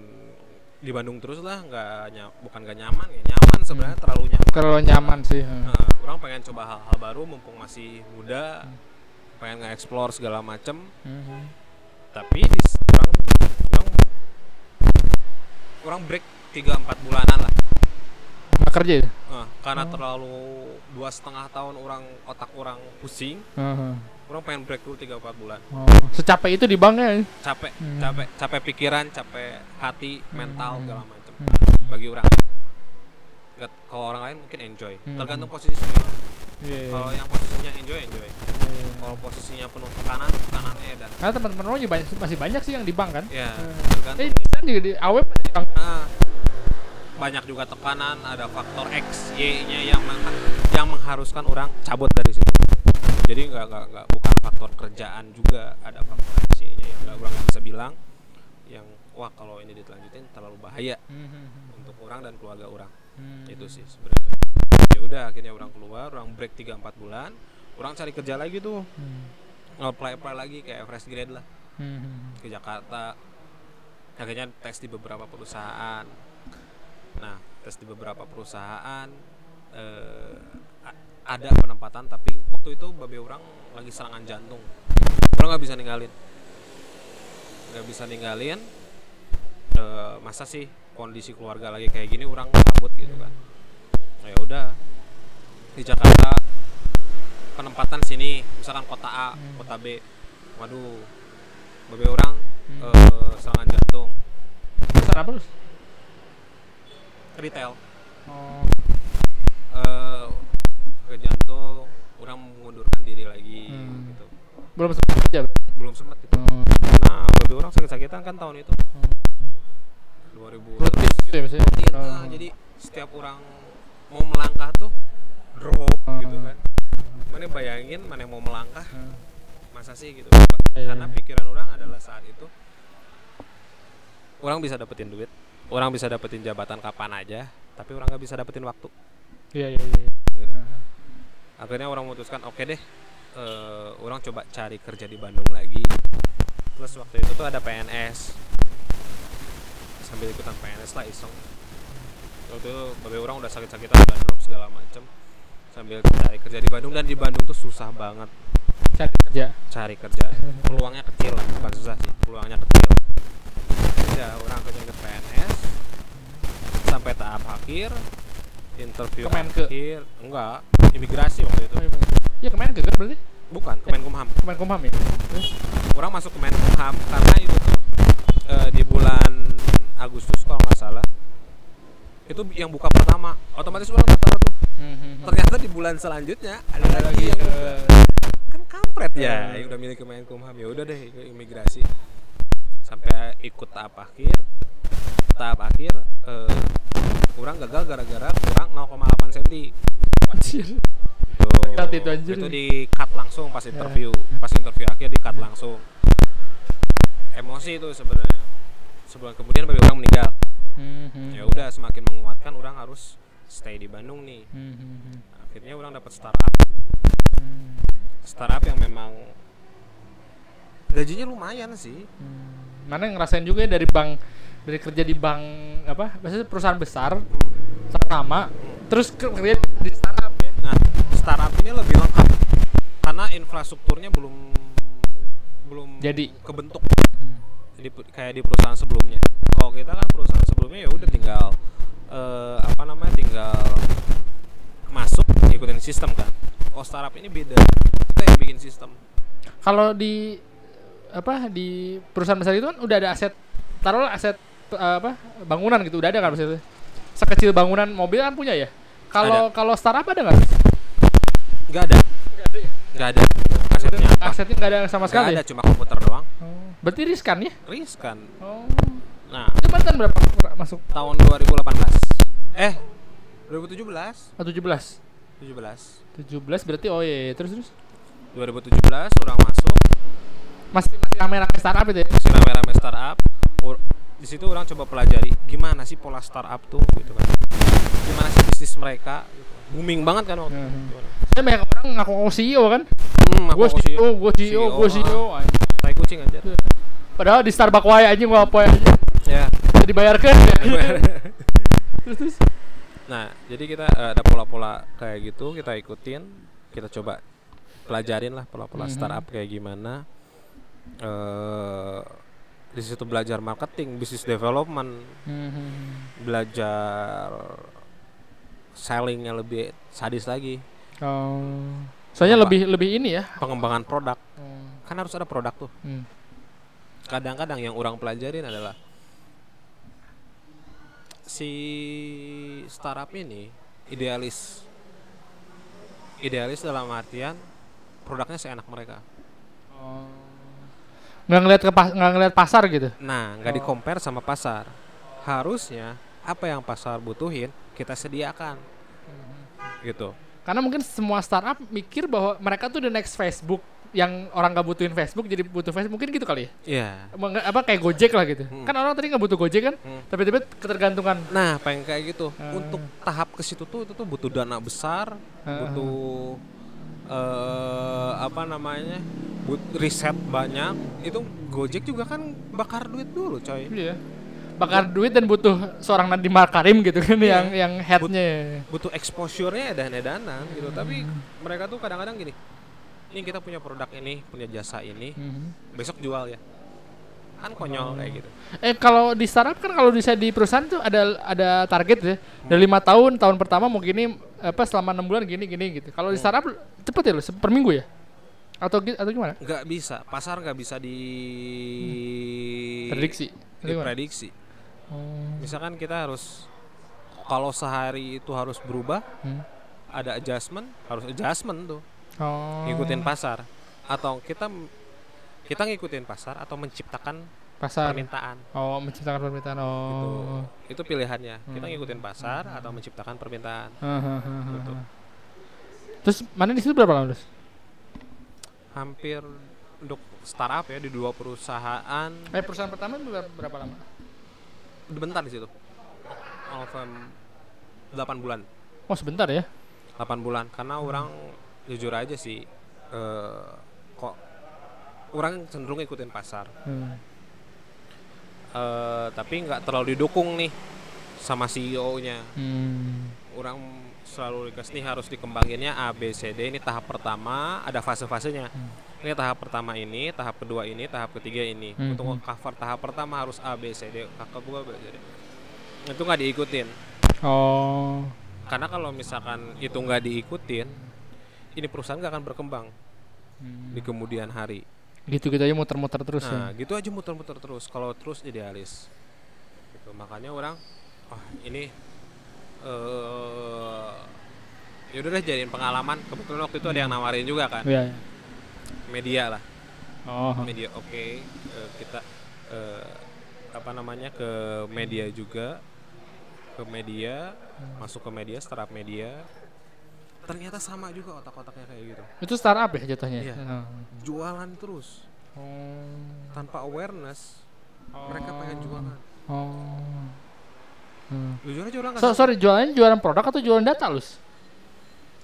di Bandung terus lah nggak ny- bukan nggak nyaman ya nyaman sebenarnya terlalu nyaman Kalau nyaman sih. hmm. Nah, orang pengen coba hal-hal baru mumpung masih muda pengen nge-explore segala macem Hmm. tapi di orang orang orang break 3-4 bulanan lah Nggak kerja ya? Nah, karena terlalu dua setengah tahun orang otak orang pusing Heeh. Orang pengen break dulu 3-4 bulan Oh. Secapek itu di bank ya? capek Hmm. capek capek pikiran capek hati mental segala macam Hmm. bagi orang kalau orang lain mungkin enjoy Hmm. tergantung posisi sendiri Iya. kalau yang posisinya enjoy enjoy Iya. kalau posisinya penuh tekanan tekanannya dan Karena teman-teman lo juga banyak, masih banyak sih yang di bank kan? ya Hmm. tergantung Eh, di juga di AWEB masih di bank. Ah, banyak juga tekanan ada faktor X Y nya yang meng- yang mengharuskan orang cabut dari situ jadi nggak nggak bukan faktor kerjaan juga ada faktor X Y nya yang nggak orang bisa bilang yang wah kalau ini ditelanjutin terlalu bahaya Hmm. untuk orang dan keluarga orang Hmm. itu sih sebenarnya ya udah akhirnya orang keluar orang break 3-4 bulan orang cari kerja lagi tuh Hmm. apply apply lagi kayak fresh grade lah Hmm. ke Jakarta akhirnya tes di beberapa perusahaan nah tes di beberapa perusahaan a- ada penempatan tapi waktu itu babe orang lagi serangan jantung. Orang nggak bisa ninggalin. Nggak bisa ninggalin eh, masa sih kondisi keluarga lagi kayak gini orang cabut gitu kan. Nah, ya udah di Jakarta penempatan sini misalkan kota A kota B. Waduh babe orang eh, serangan jantung. Pesan apa terus? retail. Oh. Eh ke jantung orang mengundurkan diri lagi Hmm. gitu Belum sempat berarti. belum sempat itu Oh. karena babe orang sakit-sakitan kan tahun itu 2000 Rutin gitu ya maksudnya. rutin Oh. ah, jadi setiap orang mau melangkah tuh drop Oh. gitu kan mana bayangin mana mau melangkah Hmm. masa sih gitu Ba- Iya, karena iya. pikiran orang adalah saat itu orang bisa dapetin duit orang bisa dapetin jabatan kapan aja tapi orang nggak bisa dapetin waktu Iya iya iya. gitu. Akhirnya orang memutuskan oke deh eh, orang coba cari kerja di Bandung lagi. Plus waktu itu tuh ada PNS sambil ikutan PNS lah iseng. Waktu itu babe orang udah sakit-sakitan udah drop segala macem. Sambil cari kerja di Bandung dan di Bandung tuh susah banget. Cari kerja. cari kerja. Peluangnya kecil lah bukan susah sih peluangnya kecil. Ya orang kerja ke PNS sampai tahap akhir interview Kemenke. akhir. Enggak imigrasi waktu itu. Iya kemarin ke kan berarti? bukan Kemenkumham Kemenkumham ya. Terus? orang masuk Kemenkumham karena itu tuh eh, di bulan Agustus kalau nggak salah itu yang buka pertama. Otomatis orang daftar tuh. Hmm, ternyata di bulan selanjutnya ada, lagi yang buka. Kan kampret ya yang udah milik Kemenkumham ya udah deh ke imigrasi. Sampai ikut tahap akhir tahap akhir eh, orang gagal gara-gara kurang 0,8 cm Anjir. tuh. Itu, anjir. itu di cut langsung pas Ya. interview. Pas interview akhir di cut langsung. Emosi itu sebenarnya. Sebulan kemudian baby orang meninggal. Hmm, ya udah semakin menguatkan orang harus stay di Bandung nih. Hmm, hmm, hmm. akhirnya orang dapat startup. Hmm, startup yang memang gajinya lumayan sih. Hmm. Mana ngerasain juga ya dari bank dari kerja di bank apa? Maksudnya perusahaan besar ternama terus ke- kerja di startup ya. Nah, startup ini lebih lengkap karena infrastrukturnya belum belum Jadi. kebentuk Hmm. di, kayak di perusahaan sebelumnya. Kalau kita kan perusahaan sebelumnya ya udah tinggal eh, apa namanya tinggal masuk ngikutin sistem kan. Kalau startup ini beda, kita yang bikin sistem. Kalau di apa di perusahaan besar itu kan udah ada aset taruhlah aset apa? Bangunan gitu udah ada kan maksudnya? Sekecil bangunan mobil kan punya ya? Kalau kalau startup ada nggak? Nggak ada, nggak ada. Asetnya asetnya nggak ada sama Nggak sekali? ada, cuma komputer doang. oh. berarti riskan ya? Riskan. oh. Nah, itu tahun berapa masuk? Tahun 2018. Eh, 2017. oh, 17 17 17 berarti oh iya, iya. terus terus? 2017 orang masuk. Masih masih rame-rame startup itu ya? Masih rame-rame startup di situ orang coba pelajari gimana sih pola startup tuh gitu kan gimana sih bisnis mereka gitu. booming banget kan waktu itu Mhm. Gimana? Saya banyak orang ngaku ngaku CEO kan hmm, gue CEO gue CEO gue ah. CEO anjing. tai kucing aja padahal di Starbucks wae anjing gua apa aja ya jadi dibayarkan terus terus nah jadi kita eh, ada pola-pola kayak gitu kita ikutin kita coba pelajarin lah pola-pola Mhm. startup kayak gimana eh di situ belajar marketing bisnis development Mhm. belajar sellingnya lebih sadis lagi Oh. Soalnya Apa? lebih lebih ini ya. pengembangan produk Oh. kan harus ada produk tuh Hmm. kadang-kadang yang orang pelajarin adalah si startup ini idealis idealis dalam artian produknya seenak mereka Oh. Nggak ngeliat ke pas, nggak ngeliat pasar gitu. nah nggak Oh. di compare sama pasar harusnya apa yang pasar butuhin kita sediakan gitu Karena mungkin semua startup mikir bahwa mereka tuh the next Facebook yang orang nggak butuhin Facebook jadi butuh Facebook mungkin gitu kali ya. Iya nggak- apa kayak Gojek lah gitu. Hmm. Kan orang tadi nggak butuh Gojek kan, Hmm. tapi tiba ketergantungan. Nah, pengen kayak gitu. Ah. Untuk tahap ke situ tuh itu tuh butuh dana besar, Ah. butuh eh apa namanya? But riset banyak. Itu Gojek juga kan bakar duit dulu, coy. Iya. bakar duit dan butuh seorang Nadiem Makarim gitu kan Iya. yang yang headnya. butuh exposure-nya edan-edanan gitu. Tapi mereka tuh kadang-kadang gini. Ini kita punya produk ini, punya jasa ini, Mhm. besok jual ya. Kan konyol kayak gitu. Eh kalau di startup kan kalau bisa di perusahaan tuh ada ada target ya. Dari lima tahun, tahun pertama mau gini apa selama enam bulan gini gini gitu. Kalau di startup cepet ya lo per minggu ya? Atau atau gimana? nggak bisa pasar nggak bisa di Prediksi. Atau gimana? diprediksi Oh. misalkan kita harus kalau sehari itu harus berubah Hmm. ada adjustment harus adjustment tuh Oh. ngikutin pasar atau kita kita ngikutin pasar atau menciptakan pasar. permintaan Oh, menciptakan permintaan. gitu Oh. itu pilihannya kita Hmm. ngikutin pasar atau menciptakan permintaan Hahaha. Gitu. Terus mana di situ berapa lama, Terus? hampir untuk startup ya di dua perusahaan Eh perusahaan pertama berapa, lama? bentar di situ Alfam 8 bulan Oh, sebentar ya. 8 bulan karena orang jujur aja sih eh, kok orang cenderung ikutin pasar. Hmm. Eh, tapi nggak terlalu didukung nih sama CEO-nya Hmm. orang selalu dikasih nih harus dikembanginnya A B C D. Ini tahap pertama ada fase-fasenya. Ini tahap pertama ini tahap kedua ini tahap ketiga ini. Hmm, untuk hmm. cover tahap pertama harus A B C D. Tahap kedua B C D. Itu nggak diikutin. Oh. karena kalau misalkan itu nggak diikutin ini perusahaan nggak akan berkembang Hmm. di kemudian hari Gitu-gitu aja muter-muter terus nah ya. gitu aja muter-muter terus kalau terus idealis gitu. makanya orang wah ini eh ya udah deh jadiin pengalaman kebetulan waktu itu ada yang nawarin juga kan Iya. iya. media lah Oh. media oke eh, kita eh, apa namanya ke media juga ke media masuk ke media startup media ternyata sama juga otak-otaknya kayak gitu Itu startup ya jatuhnya. Iya. Oh. jualan terus Oh. tanpa awareness mereka pengen jualan Oh. Hmm. jujur aja orang nggak So, sorry, jualannya jualan produk atau jualan data, Lus?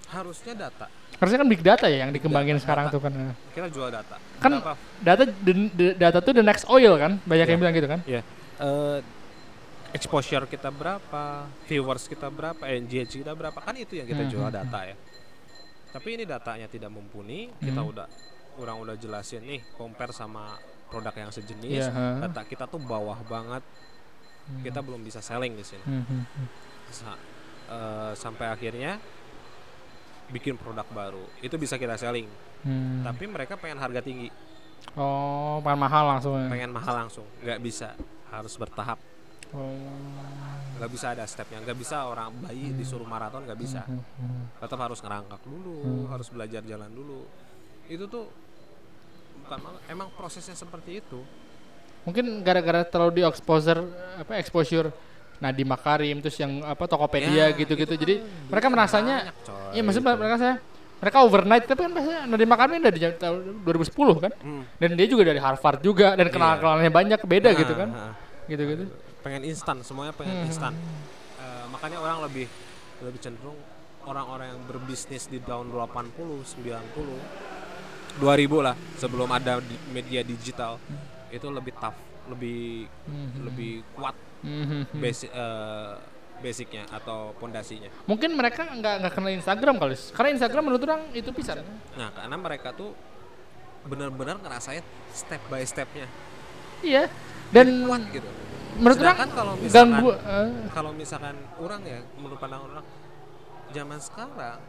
harusnya data Harusnya kan big data ya yang dikembangin Data, sekarang data. tuh kan. kita jual data Kan- Kenapa? Data the, the- data tuh the next oil kan? Banyak yang Iya. bilang gitu kan? Eh, exposure kita berapa viewers kita berapa engage kita berapa kan itu yang kita Hmm, jual hmm, data ya tapi ini datanya tidak mumpuni kita Hmm. udah orang udah jelasin nih compare sama produk yang sejenis ha. data kita tuh bawah banget kita belum bisa selling di sini Hmm, hmm, hmm. Sa- eh, sampai akhirnya bikin produk baru itu bisa kita selling Hmm. tapi mereka pengen harga tinggi Oh, pengen mahal langsung ya. pengen mahal langsung nggak bisa harus bertahap. Nggak bisa ada stepnya nggak bisa orang bayi disuruh maraton nggak bisa Hmm, hmm. tetap harus ngerangkak dulu Hmm. harus belajar jalan dulu itu tuh bukan malah emang prosesnya seperti itu Mungkin gara-gara terlalu di exposure apa exposure Nadiem Makarim terus yang apa Tokopedia Ya, gitu-gitu. itu Jadi kan mereka merasanya banyak, Iya maksudnya gitu. mereka saya mereka overnight tapi kan biasanya Nadiem Makarim dari tahun 2010 kan Hmm. dan dia juga dari Harvard juga dan Iya. kenal-kenalannya banyak beda Nah, gitu kan nah, gitu-gitu pengen instan semuanya pengen Hmm. instan. Eh, makanya orang lebih lebih cenderung orang-orang yang berbisnis di tahun 80 90 2000 lah sebelum ada di media digital itu lebih tough lebih Mhm. lebih kuat Mhm. basic eh, basicnya atau pondasinya. Mungkin mereka nggak nggak kenal Instagram kali. Karena Instagram menurut orang itu bisa nah karena mereka tuh benar-benar ngerasain step by stepnya. Iya. Dan kuat gitu menurut orang kalau misalkan ganggu eh, kalau misalkan orang ya menurut pandangan orang zaman sekarang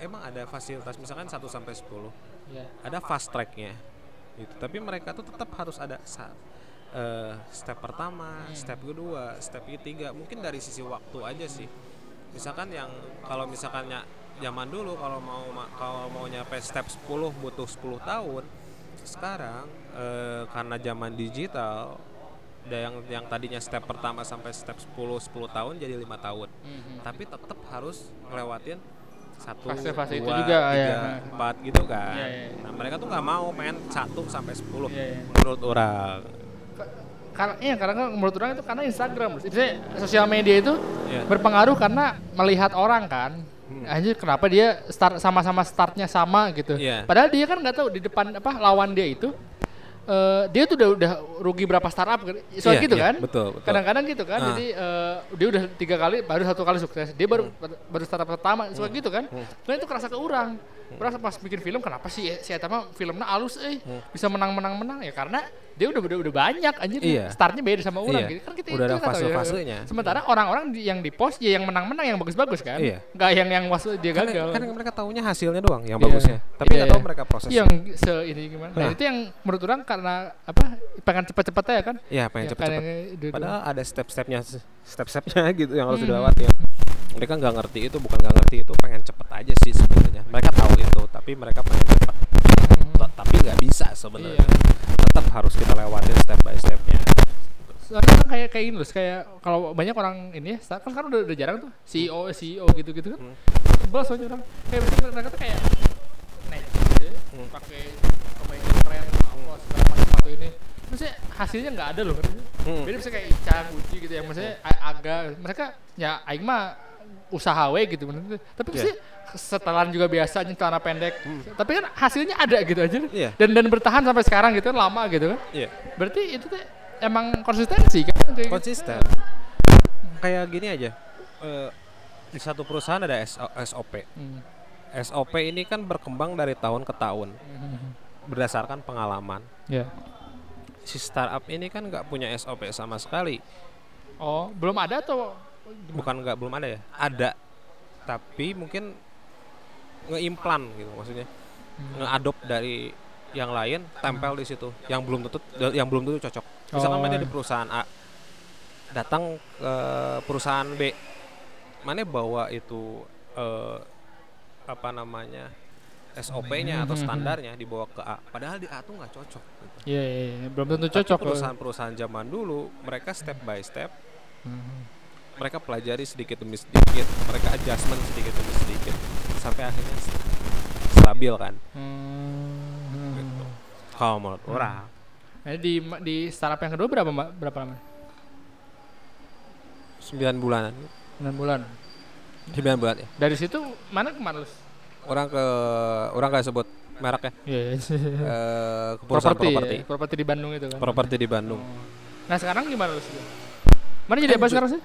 emang ada fasilitas misalkan 1 sampai 10 iya. ada fast tracknya. Gitu. Tapi mereka tuh tetap harus ada sa- eh, step pertama step kedua step ketiga. Mungkin dari sisi waktu aja sih. Misalkan yang kalau misalkannya zaman dulu kalau mau ma- kalau mau nyampe step 10 butuh 10 tahun sekarang eh, karena zaman digital yang yang tadinya step pertama sampai step 10 10 tahun jadi lima tahun Mhm. tapi tetap harus ngelewatin satu Fase-fase itu dua, juga, tiga, ya. empat gitu kan Iya, iya, iya. nah mereka tuh nggak mau pengen satu sampai sepuluh Iya, iya. menurut orang karena iya karena kan menurut orang itu karena Instagram Maksudnya sosial media itu Iya. berpengaruh karena melihat orang kan Hmm. anjir kenapa dia start sama-sama startnya sama gitu Iya. padahal dia kan nggak tahu di depan apa lawan dia itu eh, dia tuh udah udah rugi berapa startup? Soalnya Iya, gitu iya, kan? betul, betul. Kadang-kadang gitu kan. Ah. Jadi eh, dia udah tiga kali baru satu kali sukses. Dia baru baru startup pertama suka gitu kan. Nah itu kerasa ke orang. Orang pas bikin film kenapa sih si Eta mah filmnya alus eh bisa menang-menang menang ya karena dia udah udah, udah banyak anjir Iya. startnya beda sama orang Iya. gitu kan kita Udah ada tahu ya. fase-fasenya. Sementara orang-orang di- yang di post ya yang menang-menang yang bagus-bagus kan. Iya. Nggak yang yang was dia kan, gagal. kan mereka taunya hasilnya doang yang Iya. bagusnya tapi Iya, nggak tahu iya. mereka proses yang se ini gimana? Nah, Nah. itu yang menurut orang karena apa? Pengen cepet-cepet ya kan? ya pengen Ya, itu- padahal ada step-stepnya step-stepnya gitu yang harus Hmm. dilewatin mereka nggak ngerti itu bukan nggak ngerti itu pengen cepet aja sih sebenarnya mereka tahu itu tapi mereka pengen cepet. T- tapi nggak bisa sebenarnya Iya. tetap harus kita lewatin step by stepnya Soalnya kan kayak kayak ini loh, kayak kalau banyak orang ini ya, kan sekarang udah, udah jarang tuh CEO CEO gitu-gitu kan. Hmm. Sebel soalnya orang. Kayak mereka, mereka tuh kayak naik gitu ya, Hmm. pakai kemeja keren apa segala macam sepatu ini. Maksudnya hasilnya nggak ada loh. Hmm. Beda bisa kayak Ica, Gucci gitu ya. Maksudnya agak mereka ya aing mah usaha we gitu. Tapi Iya. pasti setelan juga biasa aja celana pendek. Tapi kan hasilnya ada gitu aja. Iya. Dan dan bertahan sampai sekarang gitu kan lama gitu kan. iya Berarti itu tuh emang konsistensi kan? Kayak gitu. konsisten kayak gini aja eh, di satu perusahaan ada SO- SOP Hmm. SOP ini kan berkembang dari tahun ke tahun Hmm. berdasarkan pengalaman Ya. si startup ini kan nggak punya SOP sama sekali Oh, belum ada atau bukan nggak belum ada ya ada tapi mungkin ngeimplan gitu maksudnya ngeadopt dari yang lain tempel di situ yang belum tentu yang belum tentu cocok misalkan Oh. mana di perusahaan A datang ke perusahaan B mana bawa itu eh, apa namanya SOP-nya atau Mhm. standarnya dibawa ke A padahal di A tuh nggak cocok gitu. Iya, iya, iya. belum tentu cocok. perusahaan-perusahaan zaman dulu mereka step by step Hmm. Mereka pelajari sedikit demi sedikit mereka adjustment sedikit demi sedikit sampai akhirnya st- stabil kan Hmm. kalau menurut orang Nah, di di startup yang kedua berapa mbak? Berapa lama? 9 bulanan 9 bulan. 9 bulan ya Dari situ mana ke mana lu? orang ke orang kayak sebut merek ya Iya, iya. eh, ke perusahaan properti, properti ya? properti di Bandung itu kan. properti di Bandung Nah sekarang gimana lu? Mana jadi Eh, apa sekarang sih?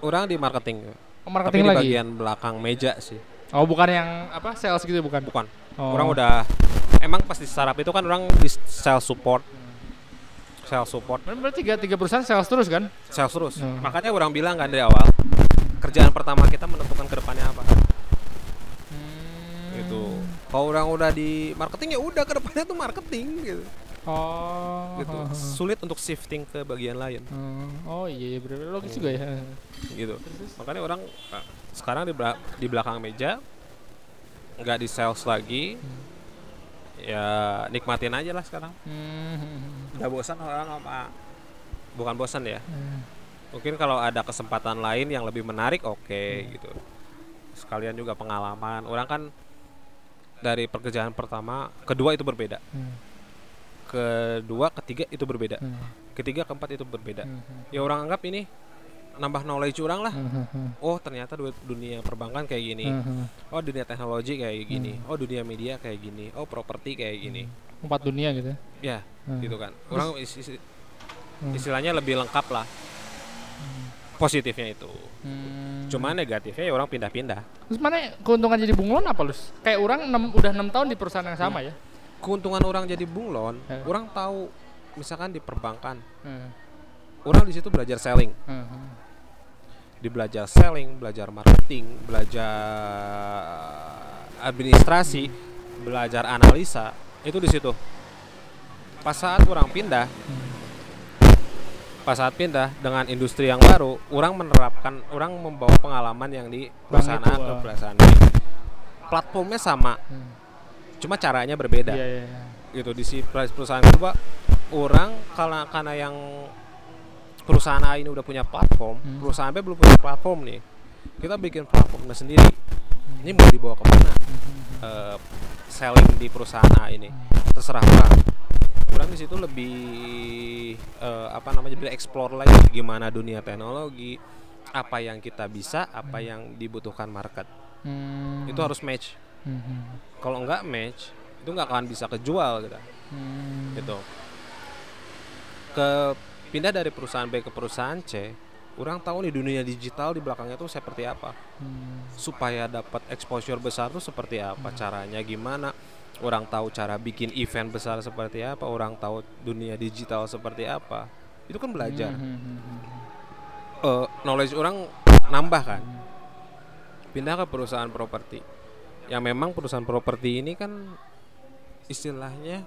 Orang di marketing Oh, tapi marketing di lagi. bagian belakang meja sih Oh bukan yang apa sales gitu bukan? bukan Oh. orang udah emang pas di startup itu kan orang di sales support sales support Berarti berarti tiga tiga perusahaan sales terus kan? sales terus Hmm. makanya orang bilang kan dari awal kerjaan pertama kita menentukan ke depannya apa Hmm. gitu kalau orang udah di marketing ya udah ke depannya tuh marketing gitu Oh. gitu oh, oh. sulit untuk shifting ke bagian lain Hmm. Oh iya, iya bener logis juga ya. gitu makanya orang ah, sekarang di, bela- di belakang meja nggak di sales lagi ya nikmatin aja lah sekarang Hmm. udah bosan orang apa bukan bosan ya Hmm. mungkin kalau ada kesempatan lain yang lebih menarik oke gitu sekalian juga pengalaman orang kan dari pekerjaan pertama kedua itu berbeda Hmm. Kedua ketiga itu berbeda Hmm. ketiga keempat itu berbeda Hmm. ya orang anggap ini nambah knowledge orang lah Hmm. Hmm. oh ternyata du- dunia perbankan kayak gini Hmm. oh dunia teknologi kayak gini oh dunia media kayak gini oh properti kayak gini Empat dunia gitu. ya Hmm. gitu kan orang is- is- Hmm. istilahnya lebih lengkap lah positifnya itu Hmm. cuma negatifnya ya orang pindah-pindah Terus mana keuntungan jadi bunglon apa lu? Kayak orang enam- udah enam tahun di perusahaan yang sama ya? Keuntungan orang jadi bunglon Eh. orang tahu misalkan di perbankan Hmm. orang di situ belajar selling Hmm. Hmm. di belajar selling belajar marketing belajar administrasi belajar analisa itu di situ pas saat orang pindah pas saat pindah dengan industri yang baru orang menerapkan orang membawa pengalaman yang di perusahaan ke ah. perusahaan platformnya sama Hmm. Cuma caranya berbeda. Iya, iya, iya. gitu di si perusahaan kedua orang karena karena yang perusahaan A ini udah punya platform Hmm. perusahaan B belum punya platform nih kita bikin platformnya sendiri. Ini mau dibawa ke mana? Eh, selling di perusahaan A ini. Terserah orang orang di situ lebih eh, apa namanya lebih explore lagi gimana dunia teknologi apa yang kita bisa apa yang dibutuhkan market. Hmm. itu harus match Hmm. Hmm. kalau nggak match itu nggak akan bisa kejual gitu Hmm. gitu ke pindah dari perusahaan B ke perusahaan C orang tahu nih dunia digital di belakangnya tuh seperti apa Hmm. supaya dapat exposure besar tuh seperti apa caranya gimana orang tahu cara bikin event besar seperti apa orang tahu dunia digital seperti apa itu kan belajar Hmm, hmm, hmm, hmm. Eh, knowledge orang nambah kan pindah ke perusahaan properti yang memang perusahaan properti ini kan istilahnya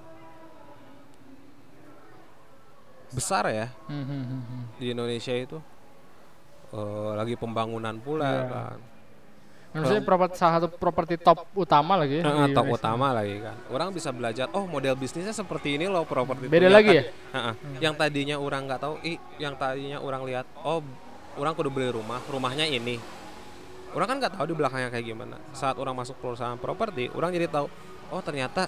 besar ya Hmm, hmm, hmm, hmm. di Indonesia itu Eh, lagi pembangunan pula Iya. kan Maksudnya properti salah satu properti top utama lagi ya. Di top Indonesia. utama lagi kan orang bisa belajar oh model bisnisnya seperti ini loh properti itu. Beda Yang lagi ya? tadi- Heeh, yang tadinya orang nggak tahu ih yang tadinya orang lihat oh orang kudu beli rumah rumahnya ini orang kan nggak tahu di belakangnya kayak gimana. Saat orang masuk perusahaan properti orang jadi tahu oh ternyata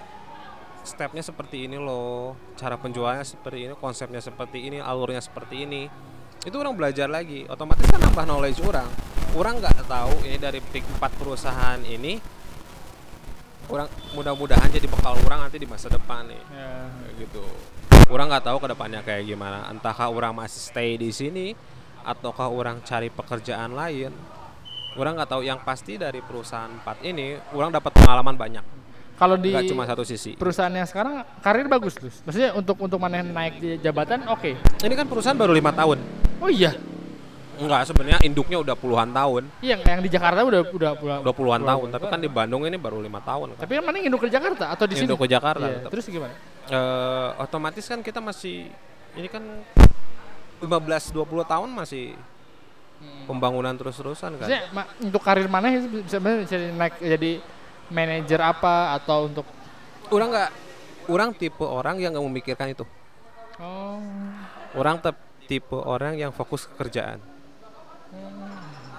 stepnya seperti ini loh cara penjualnya seperti ini konsepnya seperti ini alurnya seperti ini. Itu orang belajar lagi. Otomatis kan nambah knowledge orang. Orang nggak tahu ini dari pick empat perusahaan ini orang mudah-mudahan jadi bekal orang nanti di masa depan nih. Ya. Gitu. Orang nggak tahu ke depannya kayak gimana. Entahkah orang masih stay di sini ataukah orang cari pekerjaan lain orang nggak tahu yang pasti dari perusahaan empat ini orang dapat pengalaman banyak Kalau di nggak cuma satu sisi perusahaan yang sekarang karir bagus tuh. Maksudnya untuk untuk mana naik di jabatan oke. ini kan perusahaan baru lima tahun Oh iya. Enggak sebenarnya induknya udah puluhan tahun Iya yang di Jakarta udah udah udah, udah puluhan tahun tapi kan di Bandung ini baru lima tahun kan. Tapi kan mana induk ke Jakarta atau di sini? Induk ke Jakarta Iya. Terus gimana? Eh, otomatis kan kita masih ini kan 15 20 tahun masih pembangunan terus-terusan kan. Maksudnya ma- untuk karir mana bisa bisa naik jadi manajer apa atau untuk Orang nggak orang tipe orang yang nggak memikirkan itu. oh Orang tep- tipe orang yang fokus ke kerjaan.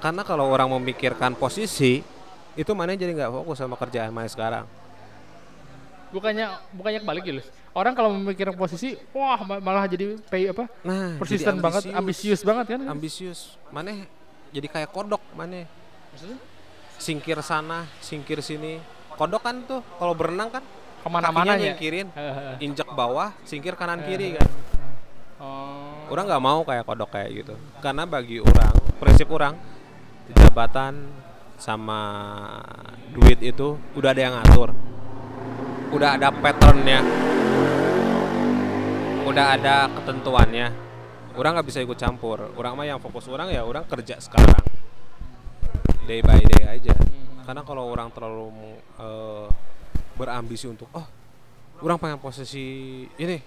Karena kalau orang memikirkan posisi itu mana jadi nggak fokus sama kerjaan mana sekarang. Bukannya bukannya kebalik gitu. Orang kalau memikirkan posisi, wah ma- malah jadi pay apa? Nah, persisten banget, ambisius banget kan? ambisius mana jadi kayak kodok mana Maksudnya singkir sana singkir sini kodok kan tuh kalau berenang kan ke mana-mana ya. nyingkirin Heeh. injek bawah singkir kanan kiri kan Oh. orang nggak mau kayak kodok kayak gitu karena bagi orang prinsip orang jabatan sama duit itu udah ada yang ngatur udah ada patternnya. Udah ada ketentuannya. Orang nggak bisa ikut campur. Orang mah yang fokus orang ya orang kerja sekarang. Day by day aja. Karena kalau orang terlalu eh, berambisi untuk oh orang pengen posisi ini.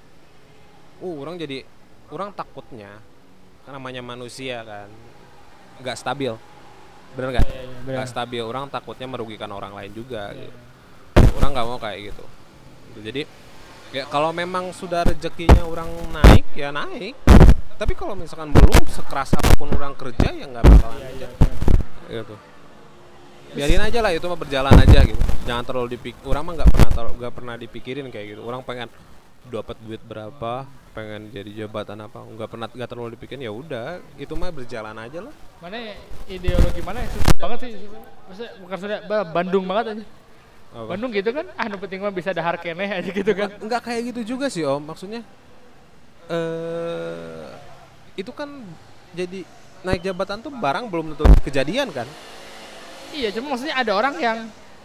Uh orang jadi orang takutnya kan namanya manusia kan nggak stabil. Bener nggak? Iya, iya, benar. nggak stabil. Orang takutnya merugikan orang lain juga gitu. orang nggak mau kayak gitu Gitu, jadi ya kalau memang sudah rezekinya orang naik ya naik. Tapi kalau misalkan belum sekeras apa pun orang kerja ya nggak bakalan Iya, kerja gitu. Biarin aja lah itu mah berjalan aja gitu. Jangan terlalu dipik orang mah nggak pernah terlalu- nggak pernah dipikirin kayak gitu. Orang pengen dapat duit berapa pengen jadi jabatan apa nggak pernah nggak terlalu dipikirin ya udah. Itu mah berjalan aja lah. Mana ideologi mana yang susah banget sih? Maksudnya bukan sudah ba- Bandung banget aja. Apa? Bandung gitu kan, ah nu penting mah bisa dahar keneh aja gitu kan. Nggak- nggak kayak gitu juga sih om maksudnya eh itu kan jadi naik jabatan tuh barang belum tentu kejadian kan Iya, cuma maksudnya ada orang yang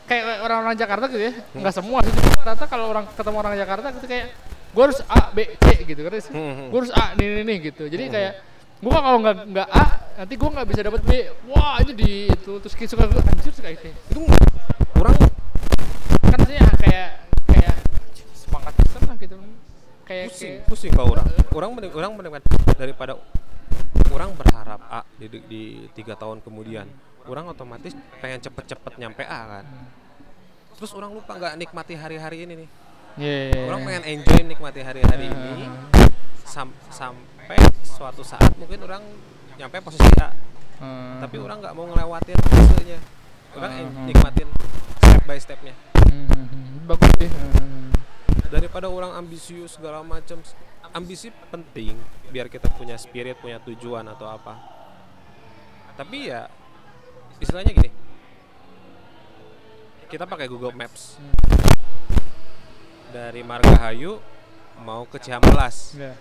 kayak orang-orang Jakarta gitu ya, nggak semua sih. Cuma Rata kalau orang ketemu orang Jakarta gitu kayak gue harus A, B, C gitu kan. Hmm, Gue harus A, nih, nih, nih gitu. Jadi kayak gue kalau nggak nggak A, nanti gue nggak bisa dapat B. Wah itu di itu terus kayak suka anjir suka itu. itu kurang maksudnya kayak kayak semangat pisan lah gitu. Kayak pusing kayak pusing kalau orang orang mending orang mending daripada orang berharap A di, di, di tiga tahun kemudian orang otomatis pengen cepet-cepet nyampe A kan terus orang lupa nggak nikmati hari-hari ini nih Iya, iya, iya. orang pengen enjoy nikmati hari-hari ini sam- sampai suatu saat mungkin orang nyampe posisi A Hmm. tapi orang nggak mau ngelewatin fasenya orang Hmm. nikmatin step by stepnya Hmm, hmm, hmm. bagus sih. Hmm. daripada orang ambisius segala macam ambisi penting biar kita punya spirit punya tujuan atau apa tapi ya istilahnya gini kita pakai Google Maps dari Margahayu mau ke Cihampelas Iya.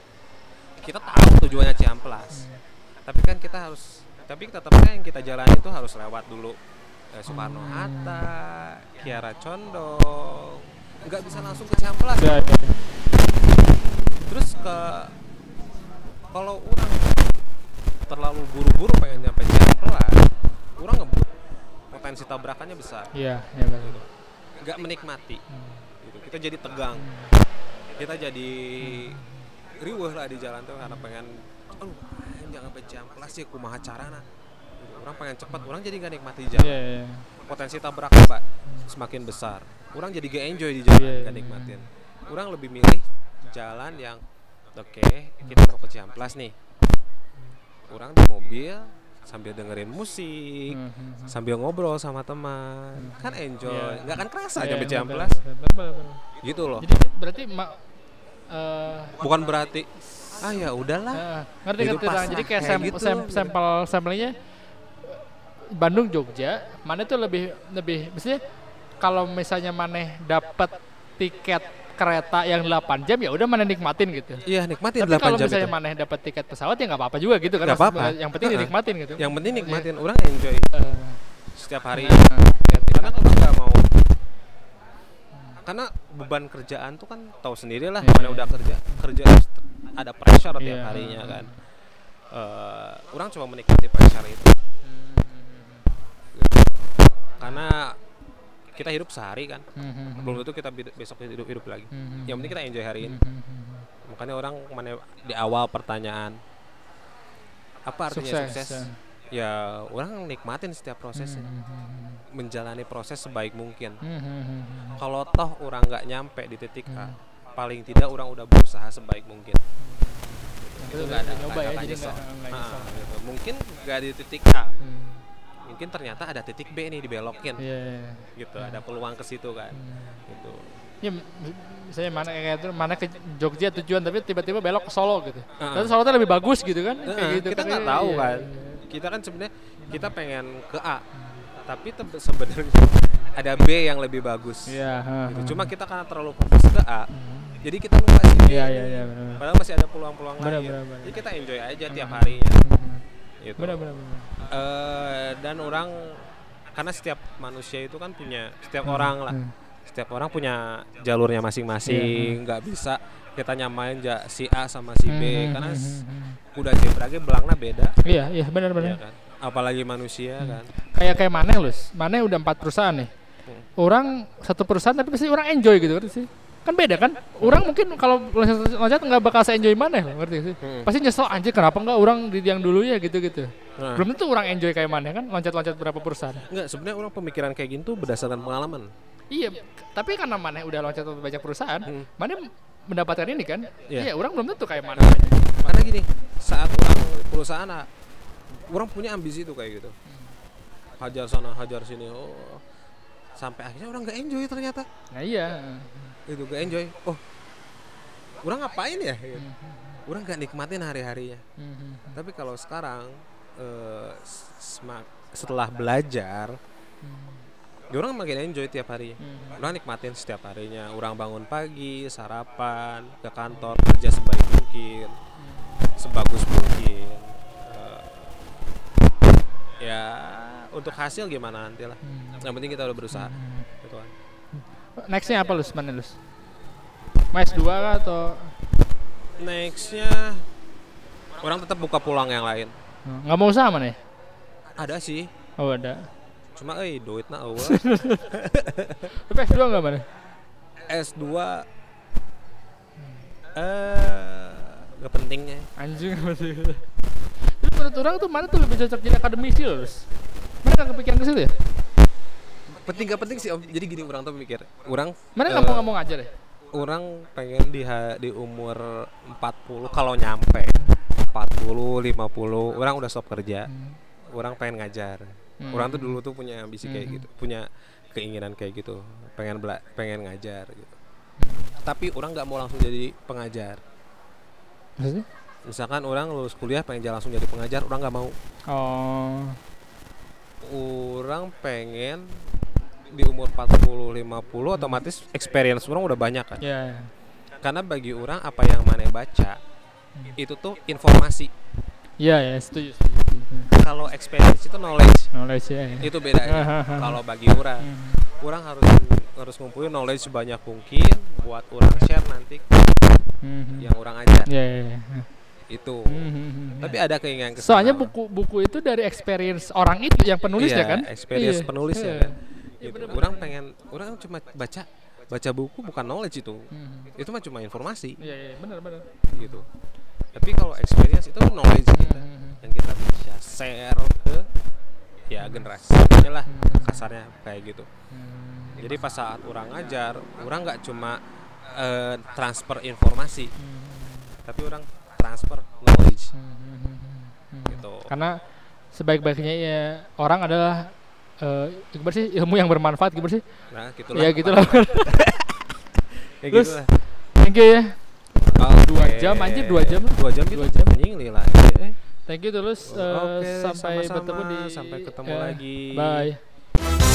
kita tahu tujuannya Ciamplas tapi kan kita harus tapi tetap kan yang kita jalani itu harus lewat dulu Soekarno Hatta Kiara Condong. Nggak bisa langsung ke Ciamplas. Udah, udah. terus ke kalau orang terlalu buru-buru pengen nyampe Ciamplas orang ngebut potensi tabrakannya besar. Iya, iya nggak menikmati. Gitu. kita jadi tegang. Kita jadi riuh lah di jalan tuh karena pengen aduh jangan sampai Ciamplas sih kumaha carana. Orang pengen cepat orang jadi nggak nikmati jalan Iya, iya. potensi tabrakan pak semakin besar orang jadi gak enjoy di jalan Iya, iya. gak nikmatin orang lebih milih jalan yang oke kita mau ke Ciamplas nih orang di mobil sambil dengerin musik Hmm, hmm, hmm. sambil ngobrol sama teman kan enjoy Iya. nggak akan kerasa Iya, nyampe betul, Ciamplas gitu loh Jadi berarti ma- eh, bukan berarti ah ya udahlah eh, ngerti ngerti pasrah, Jadi kayak, kayak sam- gitu. sam- sampel sampelnya Bandung Jogja, mana tuh lebih lebih maksudnya kalau misalnya maneh dapat tiket kereta yang 8 jam ya udah mana nikmatin gitu. iya nikmatin Tapi 8 kalau jam misalnya itu maneh dapat tiket pesawat ya nggak apa-apa juga gitu kan. Apa-apa. Yang penting Heeh. dinikmatin gitu. yang penting nikmatin Iya. orang enjoy Eh, setiap hari nah, lihat- karena orang nggak mau karena beban kerjaan tuh kan tahu sendiri lah Iya, mana udah kerja kerja ada pressure tiap Iya. harinya kan Eh, orang cuma menikmati pressure itu. Karena kita hidup sehari kan Hmm, hmm, hmm. belum tentu kita besok hidup hidup lagi Hmm, yang penting kita enjoy hari ini hmm, hmm, hmm. makanya orang mana di awal pertanyaan apa artinya sukses, ya. ya orang nikmatin setiap prosesnya Hmm, hmm, hmm. menjalani proses sebaik mungkin Hmm, hmm, hmm, hmm. kalau toh orang nggak nyampe di titik A paling tidak orang udah berusaha sebaik mungkin itu nggak ada nyoba ya jadi nggak Ah, nyesel. gitu. mungkin nggak di titik A Hmm. Mungkin ternyata ada titik B nih dibelokin Iya, iya, iya. gitu ada peluang ke situ kan Hmm. gitu Ya, misalnya mana kayak itu mana ke Jogja tujuan tapi tiba-tiba belok ke Solo gitu. Terus Solo tuh lebih bagus gitu kan? Heeh, Kayak gitu kita kan. nggak Iya, tahu iya, kan iya. kita kan sebenarnya kita pengen ke A tapi sebenarnya ada B yang lebih bagus Iya, heeh, gitu. cuma kita karena terlalu fokus ke A jadi kita lupa si B Iya, iya, iya, benar. padahal masih ada peluang-peluang lain benar, benar. jadi kita enjoy aja tiap harinya gitu Benar, benar, benar. Eh, dan orang karena setiap manusia itu kan punya setiap orang lah hmm. setiap orang punya jalurnya Iya, masing-masing nggak bisa kita nyamain ja, si A sama si B Hmm, karena hmm, s- hmm, hmm. kuda zebra ge belangnya beda Iya, iya, benar, ya benar. kan apalagi manusia Hmm. kan Kayak kayak Maneh Lus. Maneh udah empat perusahaan nih. Hmm. Orang satu perusahaan tapi pasti orang enjoy gitu kan sih. Kan beda kan? Orang mungkin kalau loncat nggak bakal se enjoy Maneh loh, ngerti sih? Hmm. Pasti nyesel anjir kenapa nggak orang di yang dulu ya gitu-gitu. Nah, Belum tentu orang enjoy kayak Maneh kan loncat-loncat berapa perusahaan. enggak sebenarnya orang pemikiran kayak gini tuh berdasarkan pengalaman Iya, tapi karena Maneh udah loncat banyak perusahaan, Hmm. Maneh mendapatkan ini kan? Iya. Iya, orang belum tentu kayak Maneh. karena gini saat orang perusahaan ah, orang punya ambisi tuh kayak gitu hajar sana hajar sini oh sampai akhirnya orang nggak enjoy ternyata Nah iya. itu gak enjoy oh orang ngapain ya gitu. orang nggak nikmatin hari harinya Hmm, tapi kalau sekarang sema- setelah belajar ya orang makin enjoy tiap hari Hmm. orang nikmatin setiap harinya orang bangun pagi sarapan ke kantor kerja sebaik mungkin sebagus mungkin ya untuk hasil gimana nanti lah yang penting kita udah berusaha gitu kan Nextnya apa Lus? Mana Lus? Mas 2 kah atau nextnya orang tetap buka pulang yang lain nggak mau usaha mana ya? ada sih Oh ada. cuma eh duit na eueuh. Tapi S2 nggak mana? S2 eh gak pentingnya Anjing apa sih? Tapi menurut orang tuh mana tuh lebih cocok jadi akademisi loh Lus? Mana kepikiran ke situ ya? penting gak penting sih om jadi gini orang tuh mikir orang Mana eh, nggak mau ngajar ya? orang pengen di di umur 40 kalau nyampe 40 50 orang udah stop kerja orang pengen ngajar Hmm. orang tuh dulu tuh punya ambisi kayak Hmm. gitu punya keinginan kayak gitu pengen bela pengen ngajar gitu tapi orang nggak mau langsung jadi pengajar Maksudnya? Misalkan orang lulus kuliah pengen jalan langsung jadi pengajar orang nggak mau Oh. orang pengen di umur 40 50 otomatis experience orang udah banyak kan Ya. karena bagi orang apa yang mana baca itu tuh informasi Iya ya, setuju. setuju. setuju. kalau experience itu knowledge Knowledge ya. ya. itu bedanya kalau bagi orang Hmm. orang harus harus ngumpulin knowledge sebanyak mungkin buat orang share nanti Hmm. yang orang ajar Ya, ya, ya. Itu Hmm. tapi ada keinginan ke sana Soalnya buku-buku itu dari experience orang itu yang penulisnya Iya, kan? experience Iya. penulisnya Iya. kan gitu. orang pengen orang cuma baca baca buku bukan knowledge itu Hmm. itu mah cuma informasi Iya, iya, benar benar. gitu tapi kalau experience itu knowledge kita Hmm. yang kita bisa share ke ya generasi lah Hmm. kasarnya kayak gitu jadi pas saat orang ngajar orang nggak cuma eh, transfer informasi tapi orang transfer knowledge gitu Karena sebaik-baiknya ya orang adalah eh gimana sih ilmu yang bermanfaat gimana sih? nah gitu Ya gitu lah. ya Terus, gitu lah Thank you ya. dua Oke. jam, anjir, dua jam dua jam gitu Dua jam. anjing lila eh. Thank you terus eh, Oke, sampai sama-sama. bertemu di sampai ketemu eh, lagi Bye.